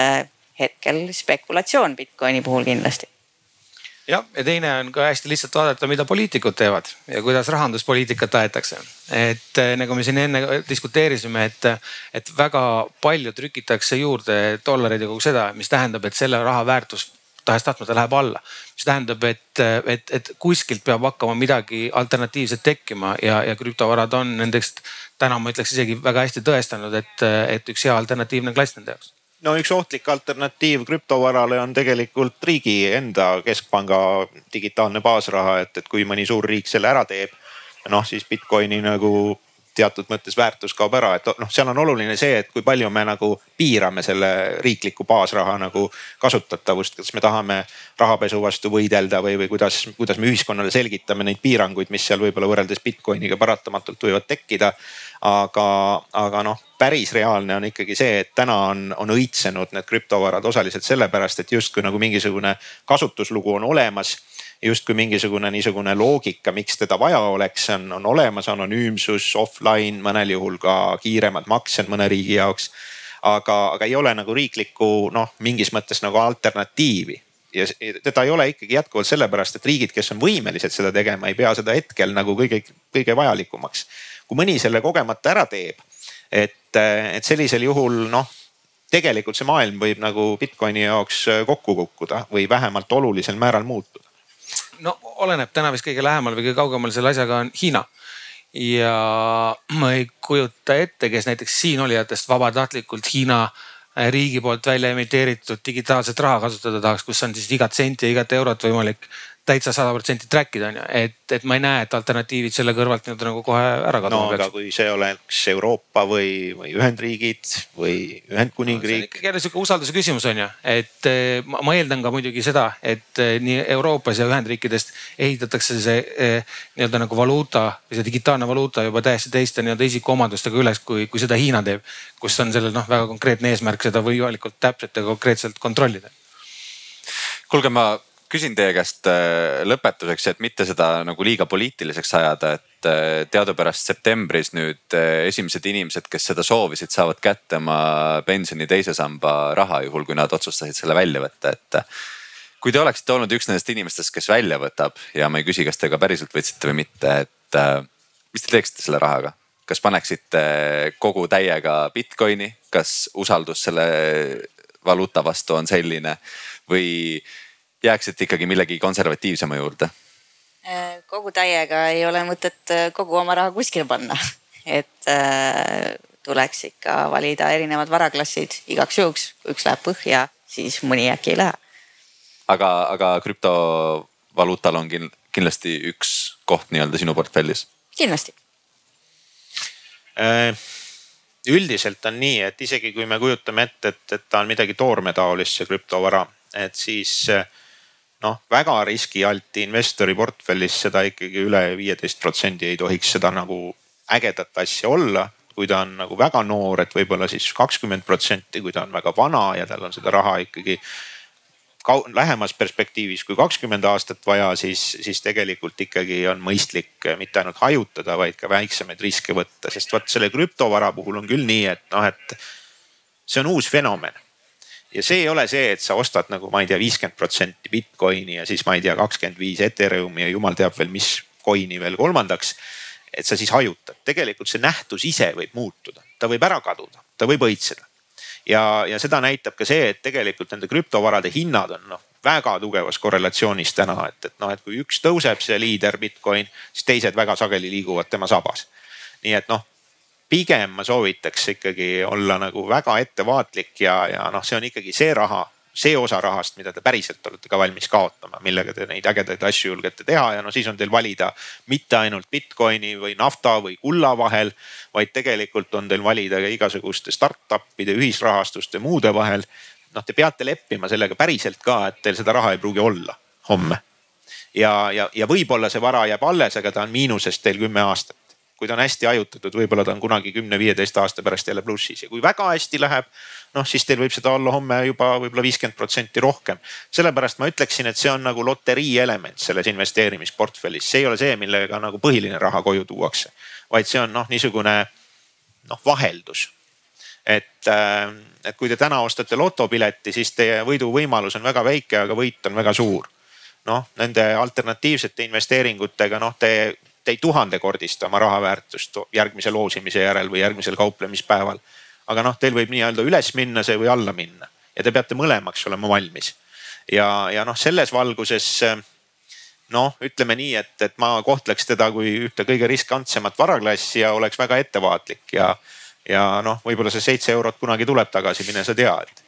Speaker 5: hetkel spekulatsioon Bitcoini puhul kindlasti
Speaker 3: jah, ja teine on ka hästi lihtsalt vaadata, mida poliitikud teevad ja kuidas rahanduspoliitikat aetakse. et eh, nagu me siin enne diskuteerisime, et, et väga palju trükitakse juurde dollareid ja kogu seda, mis tähendab, et selle raha väärtus tahes-tahtmata läheb alla. mis tähendab, et, et, et kuskilt peab hakkama midagi alternatiivset tekkima ja, ja krüptovarad on nendeks täna ma ütleks isegi väga hästi tõestanud, et, et üks hea alternatiivne klass nende jaoks
Speaker 2: no üks ohtlik alternatiiv krüptovarale on tegelikult riigi enda keskpanga digitaalne baasraha, et, et kui mõni suur riik selle ära teeb, noh siis Bitcoini nagu teatud mõttes väärtus kaob ära, et noh, seal on oluline see, et kui palju me nagu piirame selle riikliku baasraha nagu kasutatavust, kas me tahame rahapesu vastu võidelda või, või kuidas, kuidas me ühiskonnale selgitame neid piiranguid, mis seal võib-olla võrreldes Bitcoiniga paratamatult võivad tekkida. aga, aga noh, päris reaalne on ikkagi see, et täna on, on õitsenud need krüptovarad osaliselt sellepärast, et justkui nagu mingisugune kasutuslugu on olemas justkui mingisugune niisugune loogika, miks teda vaja oleks, on, on olemas, anonüümsus, offline, mõnel juhul ka kiiremad maksed mõne riigi jaoks. aga, aga ei ole nagu riiklikku noh, mingis mõttes nagu alternatiivi ja teda ei ole ikkagi jätkuvalt sellepärast, et riigid, kes on võimelised seda tegema, ei pea seda hetkel nagu kõige, kõige vajalikumaks. kui mõni selle kogemata ära teeb, et, et sellisel juhul noh, tegelikult see maailm võib nagu Bitcoini jaoks kokku kukkuda või vähemalt olulisel määral muutuda
Speaker 3: no oleneb, täna vist kõige lähemal või kõige kaugemal selle asjaga on Hiina. ja ma ei kujuta ette, kes näiteks siinolijatest vabatahtlikult Hiina riigi poolt välja emiteeritud digitaalset raha kasutada tahaks, kus on siis igat senti ja igat eurot võimalik täitsa sada protsenti track ida on ju, et, et ma ei näe, et alternatiivid selle kõrvalt nii-öelda nagu kohe ära kaduma
Speaker 2: no, peaks. kui see oleks Euroopa või, või Ühendriigid või Ühendkuningriik
Speaker 3: no,. jälle sihuke usalduse küsimus on ju, et eh, ma, ma eeldan ka muidugi seda, et eh, nii Euroopas ja Ühendriikidest ehitatakse see eh, nii-öelda nagu valuuta või see digitaalne valuuta juba täiesti teiste nii-öelda isikuomadustega üles, kui, kui seda Hiina teeb. kus on sellel noh, väga konkreetne eesmärk seda võimalikult täpselt ja konkreetselt kontrollida.
Speaker 4: kuulge, ma küsin teie käest äh, lõpetuseks, et mitte seda nagu liiga poliitiliseks ajada, et äh, teadupärast septembris nüüd äh, esimesed inimesed, kes seda soovisid, saavad kätte oma pensioni teise samba raha, juhul kui nad otsustasid selle välja võtta, et. kui te oleksite olnud üks nendest inimestest, kes välja võtab ja ma ei küsi, kas te ka päriselt võtsite või mitte, et mis te teeksite selle rahaga? kas paneksite kogu täiega Bitcoini, kas usaldus selle valuuta vastu on selline või jääksite ikkagi millegi konservatiivsema juurde?
Speaker 5: Äh, kogu täiega ei ole mõtet äh, kogu oma raha kuskile panna, *laughs* et äh, tuleks ikka valida erinevad varaklassid igaks juhuks, kui üks läheb põhja, siis mõni äkki ei lähe.
Speaker 4: aga, aga krüptovaluutal on kindlasti üks koht nii-öelda sinu portfellis?
Speaker 5: kindlasti
Speaker 2: üldiselt on nii, et isegi kui me kujutame ette, et, et ta on midagi toormetaolist, see krüptovara, et siis äh, noh, väga riskialti investori portfellis seda ikkagi üle viieteist protsendi ei tohiks seda nagu ägedat asja olla. kui ta on nagu väga noor, et võib-olla siis kakskümmend protsenti, kui ta on väga vana ja tal on seda raha ikkagi lähemas perspektiivis kui kakskümmend aastat vaja, siis, siis tegelikult ikkagi on mõistlik mitte ainult hajutada, vaid ka väiksemaid riske võtta, sest vot selle krüptovara puhul on küll nii, et noh, et see on uus fenomen ja see ei ole see, et sa ostad nagu ma ei tea, viiskümmend protsenti Bitcoini ja siis ma ei tea, kakskümmend viis Ethereumi ja jumal teab veel, mis coin'i veel kolmandaks. et sa siis hajutad, tegelikult see nähtus ise võib muutuda, ta võib ära kaduda, ta võib õitseda. ja, ja seda näitab ka see, et tegelikult nende krüptovarade hinnad on noh väga tugevas korrelatsioonis täna, et, et noh, et kui üks tõuseb, see liider Bitcoin, siis teised väga sageli liiguvad tema sabas. nii et noh pigem ma soovitaks ikkagi olla nagu väga ettevaatlik ja, ja noh, see on ikkagi see raha, see osa rahast, mida te päriselt olete ka valmis kaotama, millega te neid ägedaid asju julgete teha ja no siis on teil valida mitte ainult Bitcoini või nafta või kulla vahel, vaid tegelikult on teil valida ka igasuguste startup'ide, ühisrahastuste, muude vahel. noh, te peate leppima sellega päriselt ka, et teil seda raha ei pruugi olla homme. ja, ja, ja võib-olla see vara jääb alles, aga ta on miinuses teil kümme aastat kui ta on hästi hajutatud, võib-olla ta on kunagi kümne-viieteist aasta pärast jälle plussis ja kui väga hästi läheb, noh siis teil võib seda olla homme juba võib-olla viiskümmend protsenti rohkem. sellepärast ma ütleksin, et see on nagu loterii element selles investeerimisportfellis, see ei ole see, millega nagu põhiline raha koju tuuakse, vaid see on noh, niisugune noh vaheldus et, äh, et kui te täna ostate lotopileti, siis teie võiduvõimalus on väga väike, aga võit on väga suur. noh, nende alternatiivsete investeeringutega, noh, te te ei tuhandekordista oma raha väärtust järgmise loosimise järel või järgmisel kauplemispäeval. aga noh, teil võib nii-öelda üles minna see või alla minna ja te peate mõlemaks olema valmis. ja, ja noh, selles valguses noh, ütleme nii, et, et ma kohtleks teda kui ühte kõige riskantsemat varaklassi ja oleks väga ettevaatlik ja, ja noh, võib-olla see seitse eurot kunagi tuleb tagasi, mine sa tea, et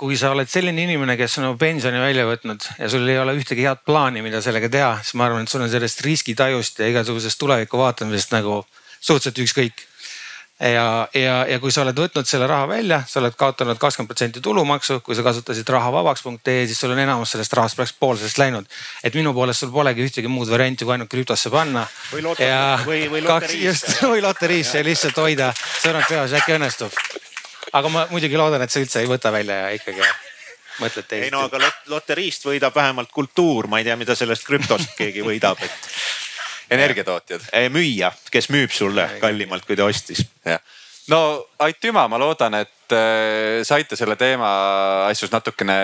Speaker 3: kui sa oled selline inimene, kes on oma pensioni välja võtnud ja sul ei ole ühtegi head plaani, mida sellega teha, siis ma arvan, et sul on sellest riskitajust ja igasugusest tuleviku vaatamisest nagu suhteliselt ükskõik. ja, ja, ja kui sa oled võtnud selle raha välja, sa oled kaotanud kakskümmend protsenti tulumaksu, kui sa kasutasid rahavabaks.ee, siis sul on enamus sellest rahast praktiliselt pool sellest läinud. et minu poolest sul polegi ühtegi muud varianti, kui ainult krüptosse panna.
Speaker 2: või loteriisse.
Speaker 3: või, või loteriisse. või loteriisse lihtsalt hoida sõrmed peas, äkki õnnestub aga ma muidugi loodan, et sa üldse ei võta välja ja ikkagi mõtled teisiti.
Speaker 2: ei no aga lot loteriist võidab vähemalt kultuur, ma ei tea, mida sellest krüptost keegi võidab, et. *laughs*
Speaker 4: energiatootjad.
Speaker 2: müüja, kes müüb sulle kallimalt, kui ta ostis.
Speaker 4: no aitüma, ma loodan, et äh, saite selle teema asjus natukene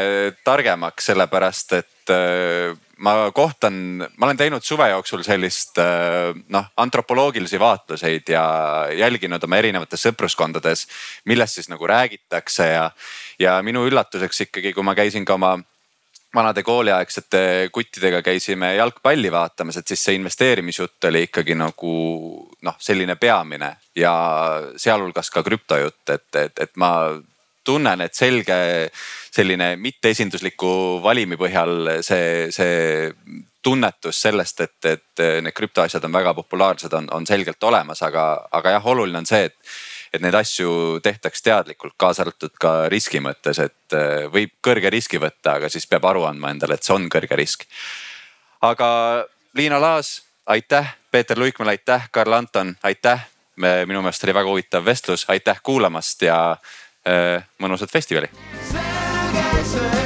Speaker 4: targemaks, sellepärast et äh, ma kohtan, ma olen teinud suve jooksul sellist äh, noh, antropoloogilisi vaatluseid ja jälginud oma erinevates sõpruskondades, millest siis nagu räägitakse ja, ja minu üllatuseks ikkagi, kui ma käisin ka oma vanade kooliaegsete kuttidega käisime jalgpalli vaatamas, et siis see investeerimisjutt oli ikkagi nagu noh, selline peamine ja sealhulgas ka krüptojutt, et, et, et ma tunnen, et selge selline mitteesindusliku valimi põhjal see, see tunnetus sellest, et, et need krüptoasjad on väga populaarsed, on, on selgelt olemas, aga, aga jah, oluline on see, et et neid asju tehtaks teadlikult, kaasa arvatud ka riski mõttes, et võib kõrge riski võtta, aga siis peab aru andma endale, et see on kõrge risk. aga Liina Laas, aitäh, Peeter Luikmäe, aitäh, Karl Anton, aitäh. minu meelest oli väga huvitav vestlus, aitäh kuulamast ja mõnusat festivali. selge see,